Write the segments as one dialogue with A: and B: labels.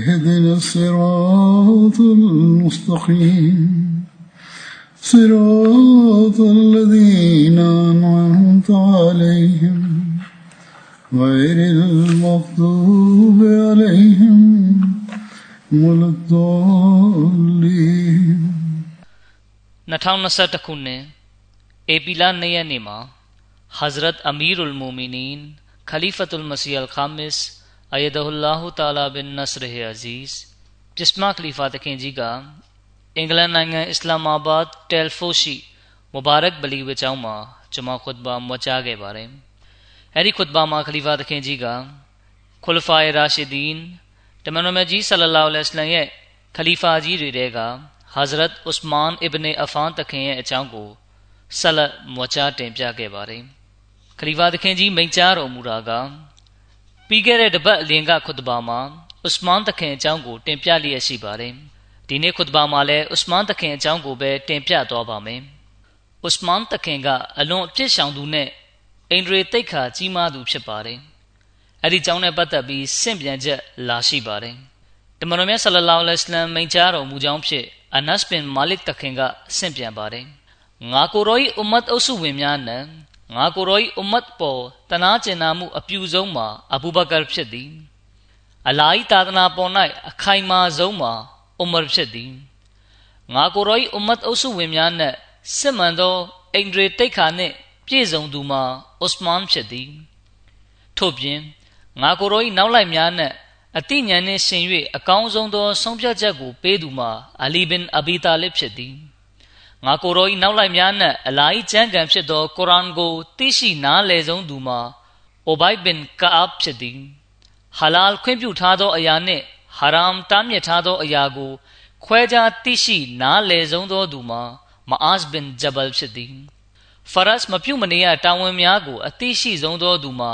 A: اهدنا الصراط المستقيم. صراط الذين أنعمت عليهم. غير المغضوب عليهم ولا الضالين.
B: نتاون نسر تکون نے ایبیلا نیا نیما حضرت امير المؤمنين خلیفت المسیح الخامس Amirul Mu'minin Khalifatul Masih Al-Khamis Ayadahullah Ta'ala bin Nasr Aziz ပြစ်မခလီဖာတခင်ကြီးကအင်္ဂလန်နိုင်ငံအစ္စလာမာဘတ်တယ်ဖိုရှိမူဘာရက်ဘလီဝကျောင်းမှာဂျမာခွတ်ဘာမွကြားခဲ့ပါတယ်။အဲဒီခွတ်ဘာ ပြခဲ့ပါတယ်။ခလီဖာတခင်ကြီးမိန့်ကြားတော်မူတာကပြီးခဲ့တဲ့တပတ်အလင်ကခွတ်ဘာမှာဥစမန်တခင်အကြောင်းကိုတင်ပြလျက်ရှိပါတယ်။ဒီနေ့ခွတ်ဘာမှာလည်းဥစမန်တခင်အကြောင်းကိုပဲတင်ပြသွားပါမယ်။ဥစမန်တခင်ကအလွန်အပြစ်ဆောင်သူနဲ့အိန္ဒြေတိတ်ခါကြီးမားသူဖြစ်ပါတယ်။အဲ့ဒီကြောင့်နဲ့ပတ်သက်ပြီးစင့်ပြန်ချက်လာရှိပါတယ်။တမန်တော်မြတ်ဆလလောလဟ်အလိုင်းမိန့်ကြားတော်မူကြောင်းဖြင့်အနတ်ဘင်မာလစ်တခင်ကစင့်ပြန်ပါတယ်။ငါကိုရောဤအွမ်မတ်အုပ်စုဝင်များနဲ့ ငါကိုရောဤအွမ်မတ်ပေါ်တနာကျင်နာမှုအပြူဆုံးမှာအဘူဘကာဖြစ်သည်အလာဟီသာသနာပေါ်၌အခိုင်မာဆုံးမှာအူမာဖြစ်သည်ငါကိုရောဤအွမ်မတ်အုပ်စုဝင်များနဲ့စစ်မှန်သောအိန္ဒြေတိတ်ခါနှင့်ပြည့်စုံသူမှာဥစမန်ဖြစ်သည်ထို့ပြင်ငါကိုရောဤနောက်လိုက်များနဲ့အတိညာဉ်နှင့်ရှင်၍အကောင်းဆုံးသောဆုံးဖြတ်ချက်ကိုပေးသူမှာအလီဘင်အဘီတာလစ်ဖြစ်သည် ငါကိုရောဤနောက်လိုက်များနဲ့အလာဟီကျမ်းဂန်ဖြစ်သောကုရ်အာန်ကိုသိရှိနားလည်ဆုံးသူမှာအိုဘိုင်ဘင်ကာအပ်ဖြစ်သည်ဟလာလ်ခွင့်ပြုထားသောအရာနှင့်ဟာရမ်တားမြစ်ထားသောအရာကိုခွဲခြားသိရှိနားလည်ဆုံးသောသူမှာမအာစ်ဘင်ဂျဘလ်ဖြစ်သည်ဖရတ်မပြုမနေရတာဝန်များကိုအသိရှိဆုံးသောသူမှာ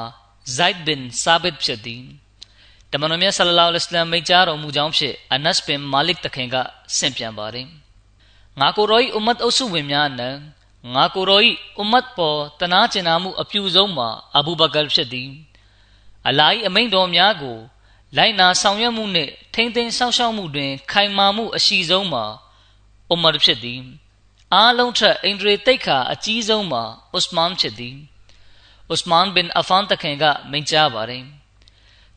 B: ဇိုက်ဘင်ဆာဘစ်ဖြစ်သည်တမန်တော်မြတ်ဆလလောလဟ်အလัยဟိဝါစလမ်မိန့်ကြားတော်မူကြောင်းဖြင့်အနတ်ဘင်မာလစ်တခင်ကဆင့်ပြန်ပါတယ် ငါကိုရောဤအွမ်မတ်အုပ်စုဝင်များနဲ့ငါကိုရောဤအွမ်မတ်ပေါ်တနာကျင်နာမှုအပြူဆုံးမှာအဘူဘကာဖြစ်သည်အလာဟီအမိန့်တော်များကိုလိုက်နာဆောင်ရွက်မှုနှင့်ထိမ့်သိမ်းစောင့်ရှောက်မှုတွင် ခိုင်မာမှုအရှိဆုံးမှာအူမာဖြစ်သည်အားလုံးထက်အိန္ဒြေတိတ်ခါအကြီးဆုံးမှာဥစမန်ဖြစ်သည်ဥစမန်ဘင်အဖန်တခင်ကမိန့်ကြားပါတယ်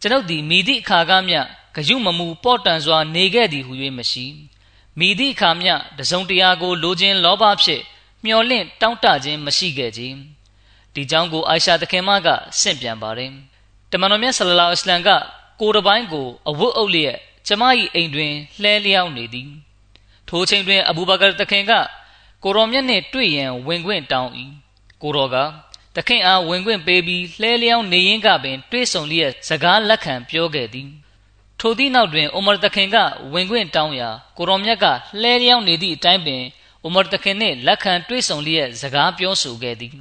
B: ကျွန်ုပ်သည်မိသည့်အခါကမျှဂယုမမူပေါ့တန်စွာနေခဲ့သည်ဟု၍မရှိ မိသည့်အခါမျှတစုံတရာကို လိုခြင်းလောဘဖြင့်မျော်လင့်တောင့်တခြင်းမရှိခဲ့ခြင်းဒီကြောင့်ကိုအိုင်ရှာတခင်မကဆင့်ပြန်ပါတယ်တမန်တော်မြတ်ဆလလောအစ္စလမ်ကကိုယ်တစ်ပိုင်းကိုအဝတ်အုပ်လျက်ကျမ၏အိမ်တွင်လှဲလျောင်းနေသည်ထိုချိန်တွင်အဘူဘကာတခင်ကကိုရောမြတ်နှင့်တွေ့ရန်ဝင်ခွင့်တောင်း၏ကိုရောကတခင်အားဝင်ခွင့်ပေးပြီးလှဲလျောင်းနေရင်းကပင် တွေ့ဆုံလျက်စကားလက်ခံပြောခဲ့သည် ထိုသည့်နောက်တွင်အိုမာတခင်ကဝင်ခွင့်တောင်းရာကိုရောမြတ်ကလှဲလျောင်းနေသည့်အတိုင်းပင်အိုမာတခင်နှင့်လက်ခံတွေ့ဆုံလျက်စကားပြောဆိုခဲ့သည်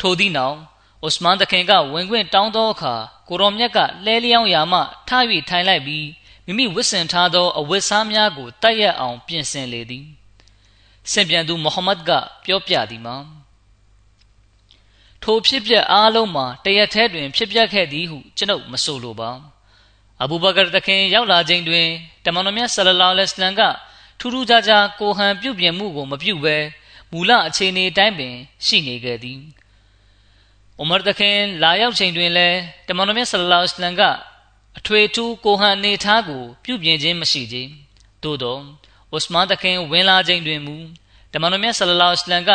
B: ထိုသည့်နောက်အိုစမန်တခင်ကဝင်ခွင့်တောင်းသောအခါကိုရောမြတ်ကလှဲလျောင်းရာမှထ၍ထိုင်လိုက်ပြီးမိမိဝတ်ဆင်ထားသောအဝတ်စားများကိုတတ်ရအောင်ပြင်ဆင်လေသည်ဆင်ပြန်သူမုဟမ္မဒ်ကပြောပြသည်မှာထိုဖြစ်ပျက်အားလုံးမှာတရက်ထဲတွင် ဖြစ်ပျက်ခဲ့သည်ဟုကျွန်ုပ်မဆိုလိုပါ အဘူဘကာတခင်ရောက်လာချိန်တွင်တမန်တော်မြတ်ဆလလောလဟ်အလိုင်းကထူးထူးခြားခြားကိုဟန်ပြုပြင်မှုကိုမပြုဘဲမူလအခြေအနေအတိုင်းပင်ရှိနေခဲ့သည်အိုမာတခင်လာရောက်ချိန်တွင်လည်းတမန်တော်မြတ်ဆလလောလ္လဟ်အလัยဟ်ကအထွေထူးကိုဟန်နေထားကို ပြုပြင်ခြင်းမရှိသေးသို့သောဥစမန်တခင်ဝင်လာချိန်တွင်မူတမန်တော်မြတ်ဆလလောလ္လဟ်အလัยဟ်က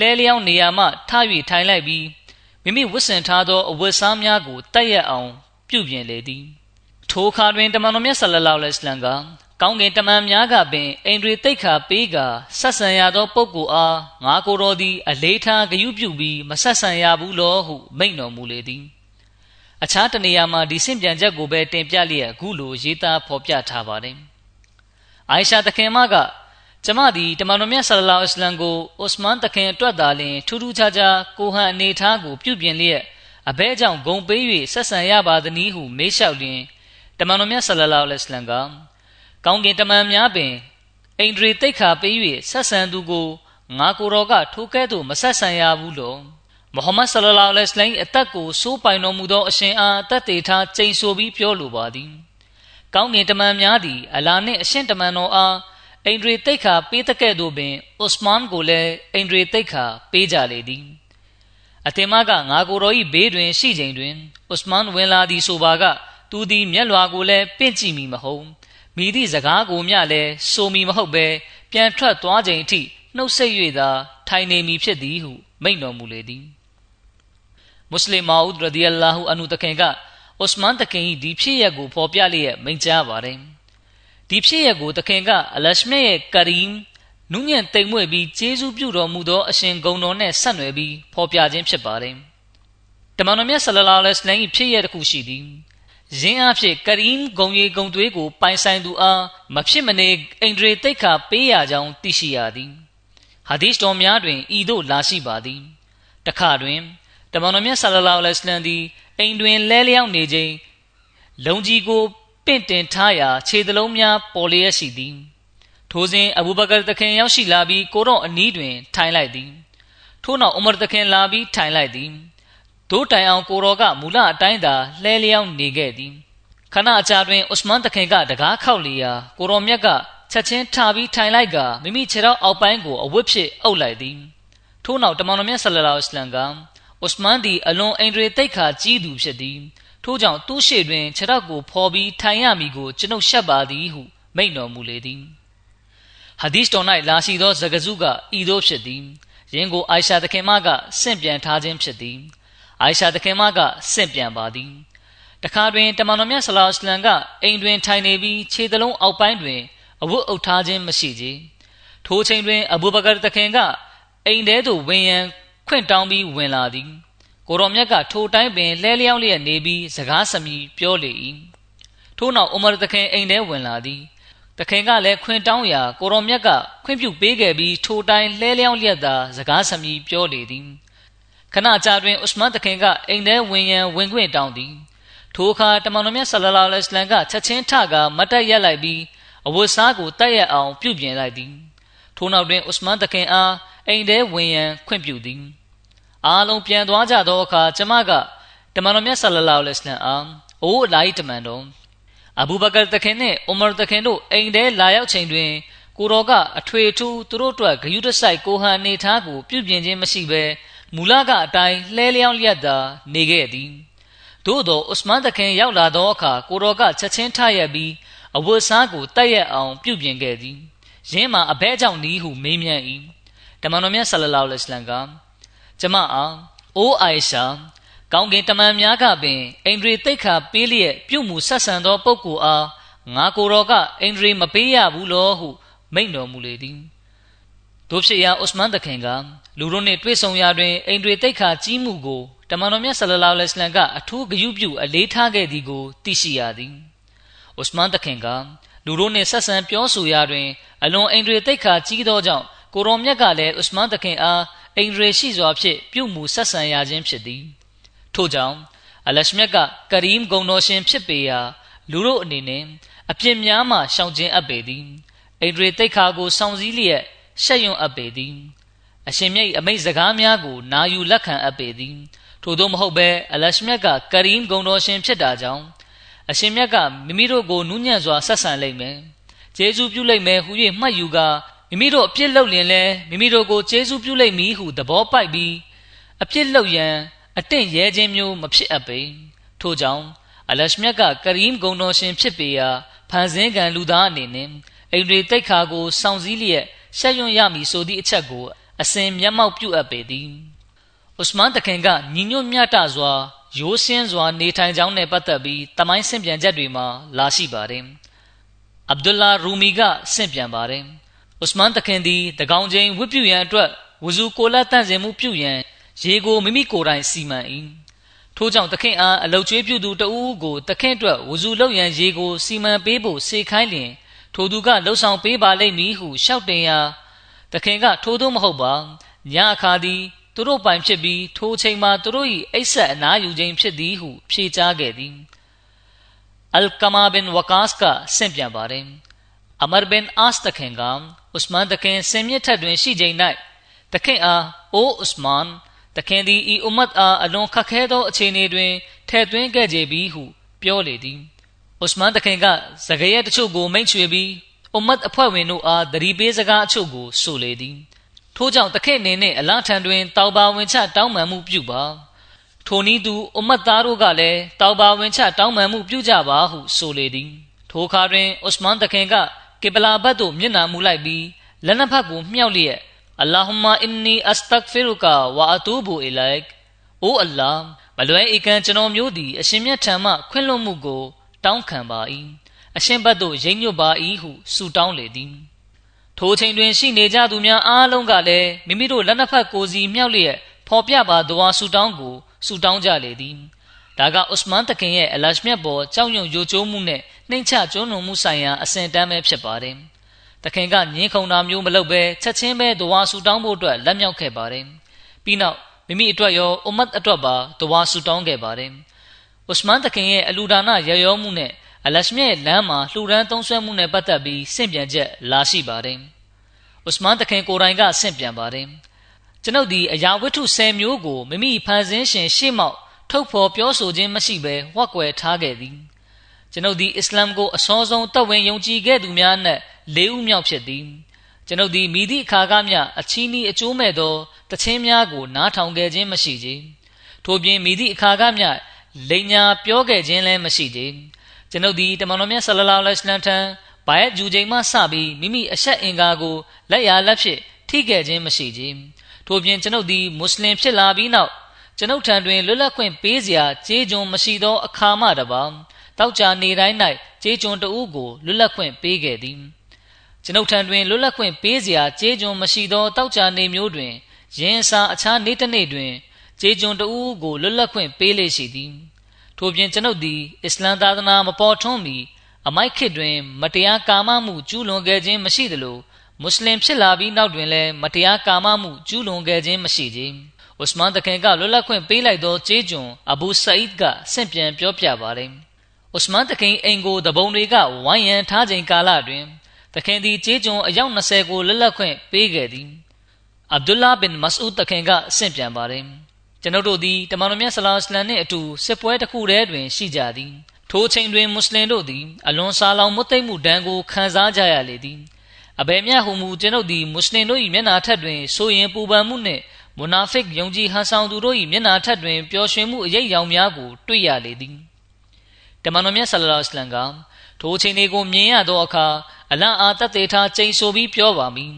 B: လဲလျောင်းနေရာမှထ၍ထိုင်လိုက်ပြီးမိမိဝတ်ဆင်ထားသောအဝတ်စားများကိုတက်ရက်အောင်ပြုပြင်လေသည် ထိုအခါတွင်တမန်တော်မြတ်ဆလလောလ္လဟ်အလัยဟ်ကကောင်းကင်တမန်များကပင်အိန္ဒြေတိတ်ခါပေးကဆက်ဆံရသောပုဂ္ဂိုလ်အားငါကိုယ်တော်သည်အလေးထားဂရုပြုပြီးမဆက်ဆံရဘူးလောဟုမိန့်တော်မူလေသည်အခြားတနေရာမှာဒီဆင့်ပြန်ချက်ကိုပဲတင်ပြလျက်အခုလိုရေးသားဖော်ပြထားပါတယ်အိုင်ရှာတခင်မကကျမသည်တမန်တော်မြတ်ဆလလောလ္လဟ်အလัยဟ်ကိုအိုစမန်တခင်အတွက်သာလျှင်ထူးထူးခြားခြားကိုဟန်အနေထားကိုပြုပြင်လျက်အဘဲကြောင့်ဂုံပေး၍ဆက်ဆံရပါသည်နည်းဟုမေးလျှောက်လျင် တမန်တော်မြတ်ဆလလောလ္လဟ်အလัยဟ်ကကောင်းကင်တမန်များပင်အိန္ဒြေတိတ်ခါပေး၍ဆက်ဆံသူကိုငါကိုယ်တော်ကထိုကဲ့သို့မဆက်ဆံရဘူးလို့မုဟမ္မဒ်ဆလလောလ္လဟ်အလိုင်းအသက်ကိုစိုးပိုင်တော်မူသောအရှင်အားတတ်သေးထားကျိန်ဆိုပြီးပြောလိုပါသည်ကောင်းကင်တမန်များသည်အလာနှင့်အရှင်တမန်တော်အားအိန္ဒြေတိတ်ခါပေးတဲ့ကဲ့သို့ပင်ဥစမန်ကိုလည်းအိန္ဒြေတိတ်ခါပေးကြလေသည်အတင်မကငါကိုယ်တော်၏ဘေးတွင်ရှိချိန်တွင်ဥစမန်ဝင်လာသည်ဆိုပါက သူသည်မျက်လွာကိုလည်းပင့်ကြည့်မိမဟုတ်မိသည့်စကားကိုမျှလည်းဆိုမီမဟုတ်ပဲပြန်ထွက်သွားချိန်အထိနှုတ်ဆက်၍သာထိုင်နေမည်ဖြစ်သည်ဟုမိန့်တော်မူလေသည်မွတ်စလင်မာဦးရဒီအလာဟူအနုတခင်ကဥစမန်တခင်၏ဒီဖြစ်ရပ်ကိုဖော်ပြလျက်မိန့်ကြားပါတယ်ဒီဖြစ်ရပ်ကိုတခင်ကအလရှမြရဲ့ကရီမ်နုညံ့တိမ်မွေ့ပြီးဂျေဇုပြုတော်မူသောအရှင်ဂုံတော်နဲ့ဆက်နွယ်ပြီးဖော်ပြခြင်းဖြစ်ပါတယ်တမန်တော်မြတ်ဆလလောလ္လဟ်အလိုင်းဖြစ်ရတစ်ခုရှိသည် ရင်းအဖြစ်ကရီမ်ဂုံရီဂုံသွေးကိုပိုင်ဆိုင်သူအားမဖြစ်မနေအိန္ဒြေတိတ်ခါပေးရကြောင်းသိရှိရသည်ဟာဒီစ်တော်များတွင်ဤသို့လာရှိပါသည်တခါတွင်တမန်တော်မြတ်ဆလလောလ္လဟ်အလိုင်းသည်အိမ်တွင်လဲလျောင်းနေခြင်းလုံကြီးကိုပင့်တင်ထားရာခြေသလုံးများပေါ်လျက်ရှိသည်ထိုစဉ်အဘူဘကာသခင်ရောက်ရှိလာပြီးကိုတော့အနီးတွင် ထိုင်လိုက်သည်ထို့နောက်ဥမရသခင်လာပြီးထိုင်လိုက်သည် ဒိုးတိုင်အောင်ကိုတော်ကမူလအတိုင်းသာလှဲလျောင်းနေခဲ့သည်ခဏအကြာတွင်ဥစမန်တခင်ကတကားခောက်လျာကိုတော်မြတ်ကချက်ချင်းထပြီးထိုင်လိုက်ကမိမိခြေထောက်အောက်ပိုင်းကိုအဝတ်ဖြင့်အုပ်လိုက်သည်ထို့နောက်တမန်တော်မြတ်ဆလလောအစ္စလမ်ကဥစမန်သည်အလွန်အိန္ဒြေတိတ်ခါကြီးသူဖြစ်သည်ထို့ကြောင့်သူ့ရှေ့တွင်ခြေထောက်ကိုဖော်ပြီးထိုင်ရမည်ကိုကျွန်ုပ်ရှက်ပါသည်ဟုမိန့်တော်မူလေသည်ဟာဒီစ်တော်၌လာရှိသောဇဂဇုကဤသို့ဖြစ်သည်ယင်းကိုအိုင်ရှာသခင်မကဆင့်ပြန်ထားခြင်းဖြစ်သည် အိုင်ရှာသခင်မကဆင့်ပြန်ပါသည်တခါတွင်တမန်တော်မြတ်ဆလောလ္လဟ်အလိုင်းကအိမ်တွင်ထိုင်နေပြီးခြေသလုံးအောက်ပိုင်းတွင်အဝတ်အုပ်ထားခြင်းမရှိကြထိုချိန်တွင် အဘူဘကာသခင်ကအိမ်ထဲသို့ဝင်ရန်ခွင့်တောင်းပြီးဝင်လာသည်ကိုရောမြတ်ကထိုတိုင်းပင်လဲလျောင်းလျက်နေပြီးစကားစမြည်ပြောလေ၏ထို့နောက်အိုမာသခင်အိမ်ထဲဝင်လာသည်တခင်ကလည်းခွင့်တောင်းရာကိုရောမြတ်ကခွင့်ပြုပေးခဲ့ပြီးထိုတိုင်းလဲလျောင်းလျက်သာစကားစမြည်ပြောလေသည် ခဏကြာတွင်ဥစမန်တခင်ကအိမ်ထဲဝင်ရန်ဝင်ခွင့်တောင်းသည်ထိုအခါတမန်တော်မြတ်ဆလလောလ္လဟ်အလိုင်းကချက်ချင်းထကမတ်တက်ရက်လိုက်ပြီးအဝတ်စားကိုတက်ရက်အောင်ပြုပြင်လိုက်သည်ထိုနောက်တွင်ဥစမန်တခင်အားအိမ်ထဲဝင်ရန်ခွင့်ပြုသည်အားလုံးပြန်သွားကြသောအခါကျမကတမန်တော်မြတ်ဆလလောလ္လဟ်အလိုင်းအားအိုးအလိုက်တမန်တော်အဘူဘကာတခင်နှင့်အိုမာတခင်တို့အိမ်ထဲလာရောက်ချိန်တွင်ကိုတော်ကအထွေထူးသူတို့အတွက်ဂယုတဆိုင်ကိုဟန်နေထားကိုပြုပြင်ခြင်းမရှိဘဲ မူလကအတိုင်းလှဲလျောင်းလျက်သာနေခဲ့သည်သို့သောဥစမန်တခင်ရောက်လာသောအခါကိုတော်ကချက်ချင်းထရက်ပြီးအဝတ်စားကိုတက်ရက်အောင်ပြုပြင်ခဲ့သည်ယင်းမှာအဘဲကြောင့်နီးဟုမေးမြန်း၏တမန်တော်မြတ်ဆလလောလ္လဟ်အလိုင်းကကျမအားအိုးအိုင်ရှာကောင်းကင်တမန်များကပင်အိန္ဒြေတိတ်ခါပေးလျက်ပြုမှုဆက်ဆံသောပုဂ္ဂိုလ်အားငါကိုယ်တော်ကအိန္ဒြေမပေးရဘူးလောဟုမိန့်တော်မူလေသည် တို့ဖြစ်ရာဥစမန်တခင်ကလူတို့နှင့်တွေ့ဆုံရာတွင်အိမ်တွေတိတ်ခါကြီးမှုကိုတမန်တော်မြတ်ဆလလောလ္လဟ်အလัยဟ်ကအထူးဂရုပြုအလေးထားခဲ့သည်ကိုသိရှိရသည်ဥစမန်တခင်ကလူတို့နှင့်ဆက်ဆံပြောဆိုရာတွင်အလွန်အိမ်တွေတိတ်ခါကြီးသောကြောင့်ကိုရောမြတ်ကလည်းဥစမန်တခင်အားအိမ်တွေရှိစွာဖြင့်ပြုမှုဆက်ဆံရခြင်းဖြစ်သည်ထို့ကြောင့်အလရှမြတ်ကကရီမ်ဂုံတော်ရှင်ဖြစ်ပေရာလူတို့အနေနဲ့အပြစ်များမှရှောင်ကျဉ်အပ်ပေသည်အိန္ဒြေတိတ်ခါကိုစောင့်စည်းလျက် ရှက်ယွံ့အပ်ပေသည်အရှင်မြတ်အမိတ်စကားများကိုနာယူလက်ခံအပ်ပေသည်ထို့သောမဟုတ်ဘဲအလရှမြတ်ကကရီမ်ဂုံတော်ရှင်ဖြစ်တာကြောင့်အရှင်မြတ်ကမိမိတို့ကိုနူးညံ့စွာဆက်ဆံလိမ့်မယ်ကျေးဇူးပြုလိမ့်မယ်ဟူ၍မှတ်ယူကာမိမိတို့အပြစ်လုပ်လင်လဲမိမိတို့ကိုကျေးဇူးပြုလိမ့်မည်ဟုသဘောပိုက်ပြီးအပြစ်လုပ်ရန်အတင့်ရဲခြင်းမျိုးမဖြစ်အပ်ပေထို့ကြောင့်အလရှမြတ်ကကရီမ်ဂုံတော်ရှင်ဖြစ်ပေရာဖန်ဆင်းကံလူသားအနေနဲ့အိန္ဒြေတိတ်ခါကိုစောင့်စည်းလျက် ရှက်ရွံ့ရမည်ဆိုသည့်အချက်ကို အစဉ်မျက်မှောက်ပြုအပ်ပေသည်ဥစမန်တခင်ကညီညွတ်မြတ်တစွာရိုးစင်းစွာနေထိုင်ကြောင်းနဲ့ပတ်သက်ပြီးတမိုင်းဆင့်ပြန်ချက်တွေမှာလာရှိပါတယ်။အဗ်ဒူလာရူမီကဆင့်ပြန်ပါတယ်။ဥစမန်တခင်သည်တကောင်ချင်းဝတ်ပြုရန်အတွက်ဝဇူကိုလက်တန့်စင်မှုပြုရန်ရေကိုမိမိကိုယ်တိုင်စီမံ၏။ထို့ကြောင့်တခင်အားအလုတ်ကျွေးပြုသူတဦးကိုတခင်အတွက်ဝဇူလုပ်ရန်ရေကိုစီမံပေးဖို့စေခိုင်းလျင် ထိုသူကလှုပ်ဆောင်ပေးပါလိမ့်မည်ဟုရှောက်တင်ရာတခင်ကထိုသို့မဟုတ်ပါညအခါသည်သူတို့ပိုင်ဖြစ်ပြီးထိုချိန်မှာသူတို့၏အိပ်ဆက်အနားယူခြင်းဖြစ်သည်ဟုဖြေကြားခဲ့သည်အလ်ကမာဘင်ဝကာစ်ကဆင့်ပြန်ပါတယ်အမရ်ဘင်အာစ်တခင်ကဥစမန်တခင်ဆင်မြင့်ထက်တွင်ရှိချိန်၌တခင်အားအိုဥစမန်တခင်သည်ဤအွမတ်အားအလွန်ခက်ခဲသောအခြေအနေတွင်ထဲ့သွင်းခဲ့ကြပြီဟု ပြောလေသည် ဥစမန်တခင်ကစကားရတချို့ကိုမိန့်ချွေပြီးအွမတ်အဖွဲ့ဝင်တို့အားတတိပေးစကားအချို့ကိုဆိုလေသည်ထို့ကြောင့်တခင်အနေနဲ့အလားထံတွင်တောက်ပါဝင်ချတောင်းပန်မှုပြုပါထိုနည်းသူအမတ်သားတို့ကလည်းတောက်ပါဝင်ချတောင်းပန်မှုပြုကြပါဟုဆိုလေသည်ထိုအခါတွင်ဥစမန်တခင်ကကေပလာဘတ်သို့မျက်နှာမူလိုက်ပြီးလက်နှစ်ဖက်ကိုမြှောက်လျက်အလ္လာဟူမာအင်နီအစတက်ဖီရူကာဝါအတူဘူအီလိုက်အိုအလ္လာမလွဲဧကန်ကျွန်တော်မျိုးသည်အရှင်မြတ်ထံမှခွင့်လွှတ်မှုကို တောင်းခံပါ၏အရှင်ဘတ်သို့ရိမ့်ညွတ်ပါ၏ဟုဆုတောင်းလေသည်ထိုချိန်တွင်ရှိနေကြသူများအားလုံးကလည်းမိမိတို့လက်နှစ်ဖက်ကိုစီမြောက်လျက်ဖော်ပြပါဒွါဆူတောင်းကိုဆူတောင်းကြလေသည်ဒါကဥစမန်တခင်ရဲ့အလရှမြတ်ပေါ်ကြောက်ရွံ့ယိုကျိုးမှုနဲ့နှိမ့်ချကျွန်းလွန်မှုဆိုင်ရာအစဉ်တမ်းပဲဖြစ်ပါတယ်တခင်ကညင်းခုန်တာမျိုးမလုပ်ဘဲချက်ချင်းပဲဒွါဆူတောင်းဖို့အတွက်လက်မြောက်ခဲ့ပါတယ်ပြီးနောက်မိမိအတွက်ရောအွမတ်အတွက်ပါဒွါဆူတောင်းခဲ့ပါတယ် ဥစမန်တခင်ရဲ့အလူဒါနရရောမှုနဲ့အလရှမြရဲ့လမ်းမှာလှူဒန်းသုံးဆွဲမှုနဲ့ပတ်သက်ပြီးဆင့်ပြန်ချက်လာရှိပါတယ်။ဥစမန်တခင်ကိုယ်တိုင်ကဆင့်ပြန်ပါတယ်။ကျွန်ုပ်ဒီအရာဝတ္ထု10မျိုးကိုမိမိဖန်ဆင်းရှင်ရှေ့မောက်ထုတ်ဖော်ပြောဆိုခြင်းမရှိဘဲဝက်ကွယ်ထားခဲ့သည်။ကျွန်ုပ်ဒီအစ္စလာမ်ကိုအစောဆုံးတတ်ဝင်ယုံကြည်ခဲ့သူများနဲ့လေးဦးမြောက်ဖြစ်သည်။ကျွန်ုပ်ဒီမိသည့်အခါကမျှအချီးနှီးအကျိုးမဲ့သောတခြင်းများကိုနားထောင်ခဲ့ခြင်းမရှိကြ။ထို့ပြင်မိသည့်အခါကမျှ လိန်ညာပြောခဲ့ခြင်းလည်းမရှိကြ။ကျွန်ုပ်သည်တမန်တော်မြတ်ဆလလောလဟ်အလိုင်းထံဘိုင်ဂျူချိန်မှစပြီးမိမိအဆက်အင်္ကာကိုလက်ရလက်ဖြင့်ထိခဲ့ခြင်းမရှိခြင်းထို့ပြင်ကျွန်ုပ်သည်မွတ်စလင်ဖြစ်လာပြီးနောက်ကျွန်ုပ်ထံတွင်လွတ်လပ်ခွင့်ပေးစရာကြေးကျွန်မရှိသောအခါမှတပါတောက်ကြနေတိုင်း၌ကြေးကျွန်တဦးကိုလွတ်လပ်ခွင့်ပေးခဲ့သည်ကျွန်ုပ်ထံတွင်လွတ်လပ်ခွင့်ပေးစရာကြေးကျွန်မရှိသောတောက်ကြနေမျိုးတွင်ယင်းစာအခြားနေ့တစ်နေ့တွင် ကြေးကျွန်တဦးကိုလွတ်လပ်ခွင့်ပေးလေရှိသည်ထို့ပြင်ကျွန်ုပ်သည်အစ္စလမ်သာသနာမပေါ်ထွန်းမီအမိုက်ခေတ်တွင် မတရားကာမမှုကျူးလွန်ခဲ့ခြင်းမရှိသလိုမွတ်စလင်ဖြစ်လာပြီးနောက်တွင်လည်းမတရားကာမမှုကျူးလွန်ခဲ့ခြင်းမရှိခြင်း။ဥစမန်တခင်ကလွတ်လပ်ခွင့်ပေးလိုက်သောကျေးကျွန်အဘူဆာအစ်ကဆင့်ပြန်ပြောပြပါတယ်။ဥစမန်တခင်အိမ်ကိုတပုံတွေကဝိုင်းရန်ထားချိန်ကာလတွင်တခင်သည်ကျေးကျွန်အယောက်20ကိုလွတ်လပ်ခွင့်ပေးခဲ့သည်။အဗ်ဒူလာဘင်မဆူဒ်တခင်ကဆင့်ပြန်ပါတယ်။ ကျွန်ုပ်တို့သည်တမန်တော်မြတ်ဆလောလ္လမ်နှင့်အတူစစ်ပွဲတစ်ခုတည်းတွင်ရှိကြသည်ထိုချိန်တွင်မွတ်စလင်တို့သည်အလွန်ဆာလောင်မွတ်သိမ့်မှုဒဏ်ကိုခံစားကြရလေသည်အဘယ်မျှဟုမူကျွန်ုပ်သည်မွတ်စလင်တို့၏မျက်နာထက်တွင်ဆိုရင်ပူပန်မှုနှင့်မွနာဖစ်ယုံကြည်ဟန်ဆောင်သူတို့၏မျက်နာထက်တွင်ပျော်ရွှင်မှုအရေးရောင်များကိုတွေ့ရလေသည်တမန်တော်မြတ်ဆလလောလ္လမ်ကထိုချိန်တွေကိုမြင်ရသောအခါအလံအားတတ်သေးထားချိန်ဆိုပြီးပြောပါမည်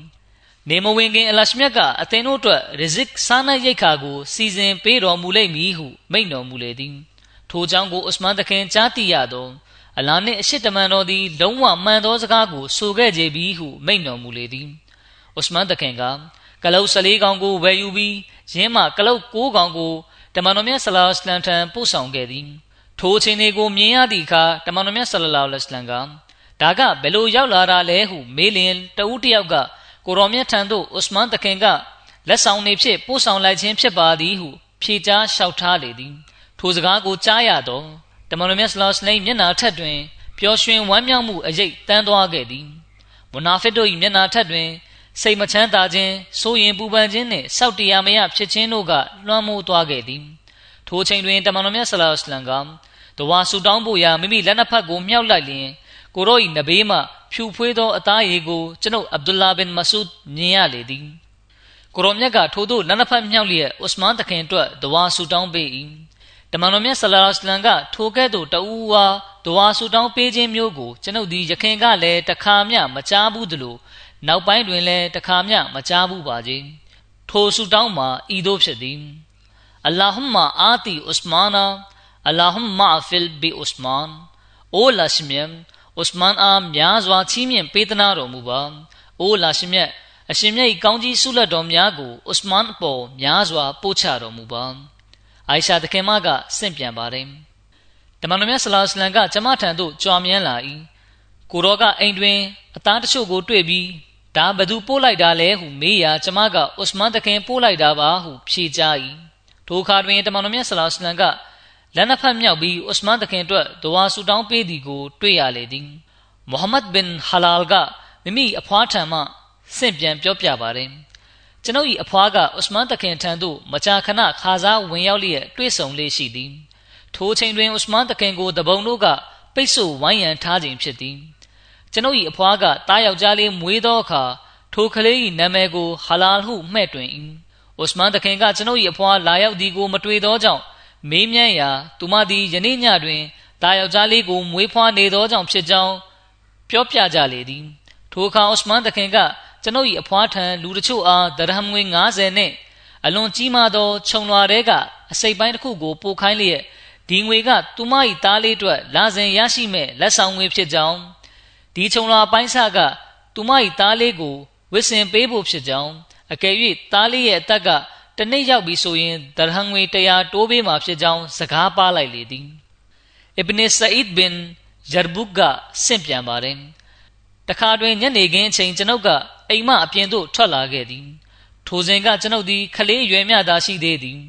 B: နေမဝင်ခင်အလရှမြတ်ကအသင်တို့အတွက်ရဇစ်စားနပ်ရိက္ခာကိုစီစဉ်ပေးတော်မူလိမ့်မည်ဟုမိန့်တော်မူလေသည်ထိုကြောင့်ကိုဥစမန်တခင်ကြားသိရသောအလာနှင့်အရှိတမန်တော်သည်လုံးဝမှန်သောစကားကိုဆိုခဲ့ကြပြီဟုမိန့်တော်မူလေသည်ဥစမန်တခင်ကကလုတ်14ကောင်ကိုဝယ်ယူပြီးရင်းမှကလုတ်9ကောင်ကိုတမန်တော်မြတ်ဆလာလ္လမ်ထံပို့ဆောင်ခဲ့သည်ထိုအချိန်တွေကိုမြင်ရသည့်အခါတမန်တော်မြတ်ဆလလောလ္လမ်ကဒါကဘယ်လိုရောက်လာတာလဲဟုမေးလျင်တဦးတယောက်က ကိုရောမြတ်ထံသို့ဥစမန်တခင်ကလက်ဆောင်နေဖြင့်ပို့ဆောင်လိုက်ခြင်းဖြစ်ပါသည်ဟုဖြေကြားလျှောက်ထားလေသည်ထိုစကားကိုကြားရတော့တမန်တော်မြတ်ဆလောစလိမ်မျက်နာထက်တွင်ပျော်ရွှင်ဝမ်းမြောက်မှုအရေးတန်းသွားခဲ့သည်မုနာဖစ်တို့၏မျက်နာထက်တွင်စိတ်မချမ်းသာခြင်းစိုးရင်ပူပန်ခြင်းနှင့်စောက်တရားမရဖြစ်ခြင်းတို့ကလွှမ်းမိုးသွားခဲ့သည်ထိုချိန်တွင်တမန်တော်မြတ်ဆလောစလမ်ကတဝါဆူတောင်းဖို့ရာမိမိလက်နှစ်ဖက်ကိုမြှောက်လိုက်လျင် ကိုရော၏နဘေးမှဖြူဖွေးသောအသားရည်ကိုကျွန်ုပ်အဗ်ဒူလာဘင်မဆူဒ်မြင်ရလေသည်ကိုရောမြတ်ကထို့သို့လက်နှစ်ဖက်မြောက်လျက်ဥစမန်တခင်အတွက်ဒဝါဆူတောင်းပေး၏တမန်တော်မြတ်ဆလ္လာလဟ်အလိုင်းကထိုကဲ့သို့တဦးဝါဒဝါဆူတောင်းပေးခြင်းမျိုးကိုကျွန်ုပ်ဒီယခင်ကလည်းတခါမျှမကြားဘူးသလိုနောက်ပိုင်းတွင်လည်းတခါမျှမကြားဘူးပါခြင်းထိုဆူတောင်းမှာဤသို့ဖြစ်သည်အလ္လာဟ်မာအာတီဥစမာနာအလ္လာဟ်မာဖီလ်ဘီဥစမန်အိုလာရှမြမ် ဥစမန်အားများစွာချီးမြှင့်ပေးသနာတော်မူပါအိုလာရှမြတ်အရှင်မြတ်၏ကောင်းကြီးဆုလက်တော်များကိုဥစမန်အပေါ်များစွာပို့ချတော်မူပါအိုင်ရှာတခင်မကဆင့်ပြန်ပါတယ်တမန်တော်မြတ်ဆလာစလန်ကကျမထံသို့ကြွားမြန်းလာ၏ကိုတော်ကအိမ်တွင်အသားတချို့ကိုတွေ့ပြီးဒါဘသူပို့လိုက်တာလဲဟုမေးရာကျမကဥစမန်တခင်ပို့လိုက်တာပါဟုဖြေကြား၏ထိုအခါတွင်တမန်တော်မြတ်ဆလာစလန်က လက်နှစ်ဖက်မြောက်ပြီးဥစမန်တခင်အတွက်ဒဝါဆူတောင်းပေးသည်ကို တွေ့ရလေသည်မုဟမ္မဒ်ဘင်ဟလာလ်ကမိမိအဖွားထံမှဆင့်ပြန်ပြောပြပါတယ်ကျွန်ုပ်၏အဖွားကဥစမန်တခင်ထံသို့မကြာခဏခါစားဝင်ရောက်လျက်တွေ့ဆုံလေးရှိသည်ထိုချိန်တွင်ဥစမန်တခင်ကိုတပုံတို့ကပိတ်ဆို့ဝိုင်းရန်ထားခြင်းဖြစ်သည်ကျွန်ုပ်၏အဖွားကတားယောက်ျားလေးမွေးသောအခါထိုကလေး၏နာမည်ကိုဟလာလ်ဟုမှဲ့တွင်၏ဥစမန်တခင်ကကျွန်ုပ်၏အဖွားလာရောက်သည်ကိုမတွေ့သောကြောင့် မေးမြန်းရာသူမသည်ယနေ့ညတွင်တာယောက်ျားလေးကိုမွေးဖွားနေသောကြောင့်ဖြစ်ကြောင်းပြောပြကြလေသည်ထိုအခါဥစမန်တခင်ကကျွန်ုပ်၏အဖွားထံလူတချို့အားဒရဟမ်ငွေ90နဲ့အလွန်ကြီးမားသောခြုံလွာတဲကအစိပ်ပိုင်းတစ်ခုကိုပို့ခိုင်းလျက်ဒီငွေကသူမ၏သားလေးအတွက်လာစဉ်ရရှိမဲ့လက်ဆောင်ငွေဖြစ်ကြောင်းဒီခြုံလွာပိုင်းစကသူမ၏သားလေးကိုဝစ်စင်ပေးဖို့ဖြစ်ကြောင်းအကယ်၍သားလေးရဲ့အသက်က တနေ့ရောက်ပြီဆိုရင်ဒရဟမ်ငွေ100တိုးပေးမှာဖြစ်ကြောင်းစကားပါလိုက်လေသည်အစ်ဘ်နီဆာအစ်ဘင်ဂျာဘုကဆင့်ပြန်ပါတယ်တခါတွင်ညနေခင်းအချိန်ကျွန်ုပ်ကအိမ်မအပြင်သို့ထွက်လာခဲ့သည် ထိုစဉ်ကကျွန်ုပ်သည်ခလေးရွယ်မြသာရှိသေးသည်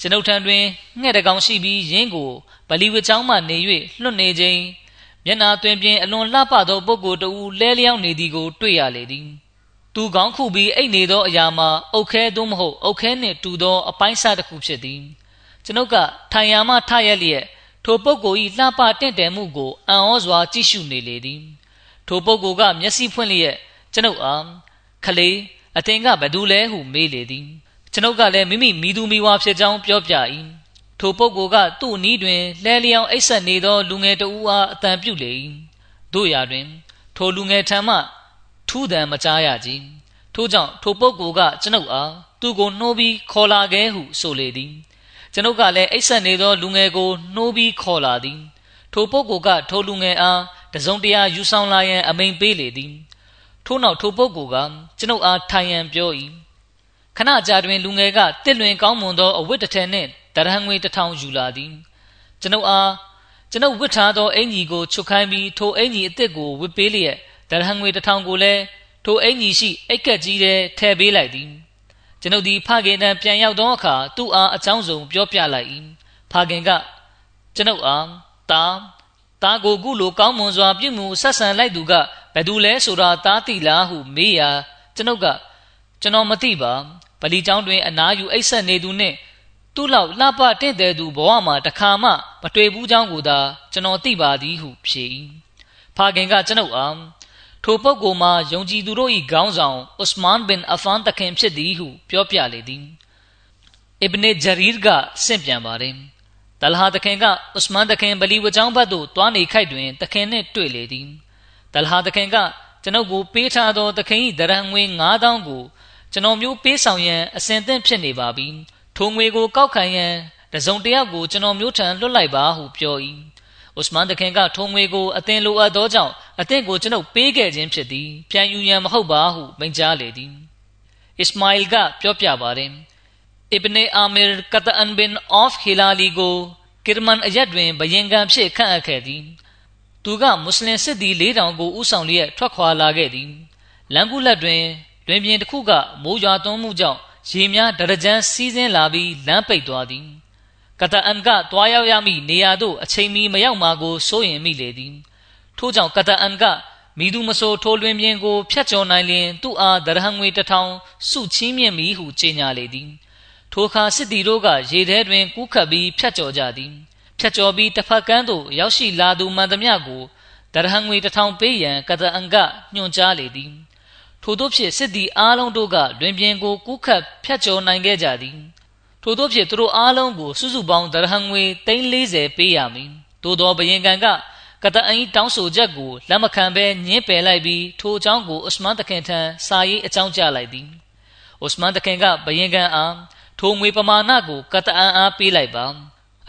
B: ကျွန်ုပ်ထံတွင်ငှက်တကောင်ရှိပြီးရင်းကိုဗလီဝချောင်းမှနေ၍လွတ်နေခြင်းမျက်နာတွင်ပြင်အလွန်လှပသောပုဂ္ဂိုလ်တဦးလဲလျောင်းနေသည်ကိုတွေ့ရလေသည် သူကောင်းခုပြီးအိတ်နေသောအရာမှာအုတ်ခဲသို့မဟုတ်အုတ်ခဲနှင့်တူသောအပိုင်းစားတစ်ခုဖြစ်သည်ကျွန်ုပ်ကထိုင်ရာမှထရက်လျက်ထိုပုဂ္ဂိုလ်၏လှပတင့်တယ်မှုကိုအံ့ဩစွာကြည့်ရှုနေလေသည်ထိုပုဂ္ဂိုလ်ကမျက်စိဖွင့်လျက်ကျွန်ုပ်အားခလေးအသင်ကဘသူလဲဟုမေးလေသည်ကျွန်ုပ်ကလည်းမိမိမိသူမိဝါဖြစ်ကြောင်းပြောပြ၏ထိုပုဂ္ဂိုလ်ကသူ့နီးတွင်လဲလျောင်းအိတ်ဆက်နေသောလူငယ်တဦးအားအတန်ပြုလေ၏တို့ရာတွင် ထိုလူငယ်ထံမှ ထူးတံမကြားရကြထို့ကြောင့်ထိုပုဂ္ဂိုလ်ကကျွန်ုပ်အားသူ့ကိုနှိုးပြီးခေါ်လာခဲ့ဟုဆိုလေသည်ကျွန်ုပ်ကလည်းအိတ်ဆက်နေသောလူငယ်ကိုနှိုးပြီးခေါ်လာသည်ထိုပုဂ္ဂိုလ်ကထိုလူငယ်အားတစုံတရာယူဆောင်လာရန်အမိန်ပေးလေသည်ထို့နောက်ထိုပုဂ္ဂိုလ်ကကျွန်ုပ်အားထိုင်ရန်ပြော၏ခဏကြာတွင်လူငယ်ကတစ်လွင်ကောင်းမွန်သောအဝတ်တစ်ထည်နှင့်တရဟံငွေတစ်ထောင်ယူလာသည်ကျွန်ုပ်အားကျွန်ုပ်ဝတ်ထားသောအင်ကြီးကိုချုပ်ခိုင်းပြီးထိုအင်ကြီးအစ်စ်ကိုဝတ်ပေးလျက် တရဟံငွေတစ်ထောင်ကိုလည်းထိုအင်ကြီးရှိအိတ်ကက်ကြီးထဲထည့်ပေးလိုက်သည်ကျွန်ုပ်သည်ဖခင်တံပြန်ရောက်သောအခါသူ့အားအကြောင်းစုံပြောပြလိုက်၏ဖခင်ကကျွန်ုပ်အားတာတာကိုကုလိုကောင်းမွန်စွာပြုမှုဆက်ဆံလိုက်သူကဘယ်သူလဲဆိုတာတားသိလားဟုမေးရာကျွန်ုပ်ကကျွန်တော်မသိပါဗလီကျောင်းတွင်အနားယူအိတ်ဆက်နေသူနှင့်သူ့လောက်လှပတင့်တယ်သူဘဝမှာတခါမှမတွေ့ဘူးကြောင်းကိုသာကျွန်တော်သိပါသည်ဟုဖြေ၏ဖခင်ကကျွန်ုပ်အား ထိုပုဂ္ဂိုလ်မှာယုံကြည်သူတို့၏ခေါင်းဆောင်ဥစမန်ဘင်အဖန်တခင်ဖြစ်သည်ဟုပြောပြလေသည်အစ်ဘ်နေဂျရီရ်ကဆင့်ပြန်ပါတယ်တလဟာတခင်ကဥစမန်တခင်ဗလီဝကျောင်းဘက်သို့တွားနေခိုက်တွင်တခင်နှင့်တွေ့လေသည်တလဟာတခင်ကကျွန်ုပ်ကိုပေးထားသောတခင်၏ဒရဟံငွေ9000ကိုကျွန်တော်မျိုးပေးဆောင်ရန်အစဉ်သင့်ဖြစ်နေပါပြီထိုငွေကိုကောက်ခံရန်တစုံတယောက်ကိုကျွန်တော်မျိုးထံလွတ်လိုက်ပါဟုပြော၏ ဥစမန်တခင်ကထုံငွေကိုအသင်လိုအပ်သောကြောင့်အသင်ကိုကျွန်ုပ်ပေးခဲ့ခြင်းဖြစ်သည်ပြန်ယူရန်မဟုတ်ပါဟုမိန့်ကြားလေသည်အစ္စမာအီလ်ကပြောပြပါတယ်အစ်ဘနေအာမီရ်ကတအန်ဘင်အော့ဖ်ဟီလာလီကိုကိရမန်အရက်တွင်ဘယင်ကံဖြစ်ခန့်အပ်ခဲ့သည်သူကမွတ်စလင်စစ်သည်၄တောင်ကိုဥဆောင်လျက်ထွက်ခွာလာခဲ့သည်လမ်းကူလက်တွင်တွင်ပြင်တစ်ခုကမိုးရွာသွန်းမှုကြောင့်ရေများဒရကြမ်းစီးဆင်းလာပြီးလမ်းပိတ်သွားသည် ကတအန်ကတွားရောက်ရမည့်နေရာသို့အချိန်မီမရောက်မှာကိုစိုးရင်မိလေသည်ထို့ကြောင့်ကတအန်ကမိသူမဆိုထိုလွင်ပြင်ကိုဖျက်ကျော်နိုင်လျင်သူ့အားဒရဟံငွေတစ်ထောင်စုချင်းမြင့်မိဟုကြေညာလေသည်ထိုအခါစစ်တီတို့ကရေထဲတွင်ကူးခတ်ပြီးဖျက်ကျော်ကြသည်ဖြတ်ကျော်ပြီးတစ်ဖက်ကန်းသို့ရောက်ရှိလာသူမှန်သမျှကိုဒရဟံငွေတစ်ထောင်ပေးရန်ကတအန်ကညွှန်ကြားလေသည်ထို့သောဖြင့်စစ်သည်အားလုံးတို့ကလွင်ပြင်ကိုကူးခတ်ဖျက်ကျော်နိုင်ခဲ့ကြသည် ထို့သောဖြင့်သူတို့အားလုံးကိုစုစုပေါင်းဒရဟံငွေ340ပေးရမည်သို့သောဘယင်ကန်ကကတအင်းတောင်းဆိုချက်ကိုလက်မခံဘဲညှင်းပယ်လိုက်ပြီးထိုအကြောင်းကိုဥစမန်တခင်ထံစာရေးအကြောင်းကြားလိုက်သည်ဥစမန်တခင်ကဘယင်ကန်အားထိုငွေပမာဏကိုကတအန်အားပေးလိုက်ပါ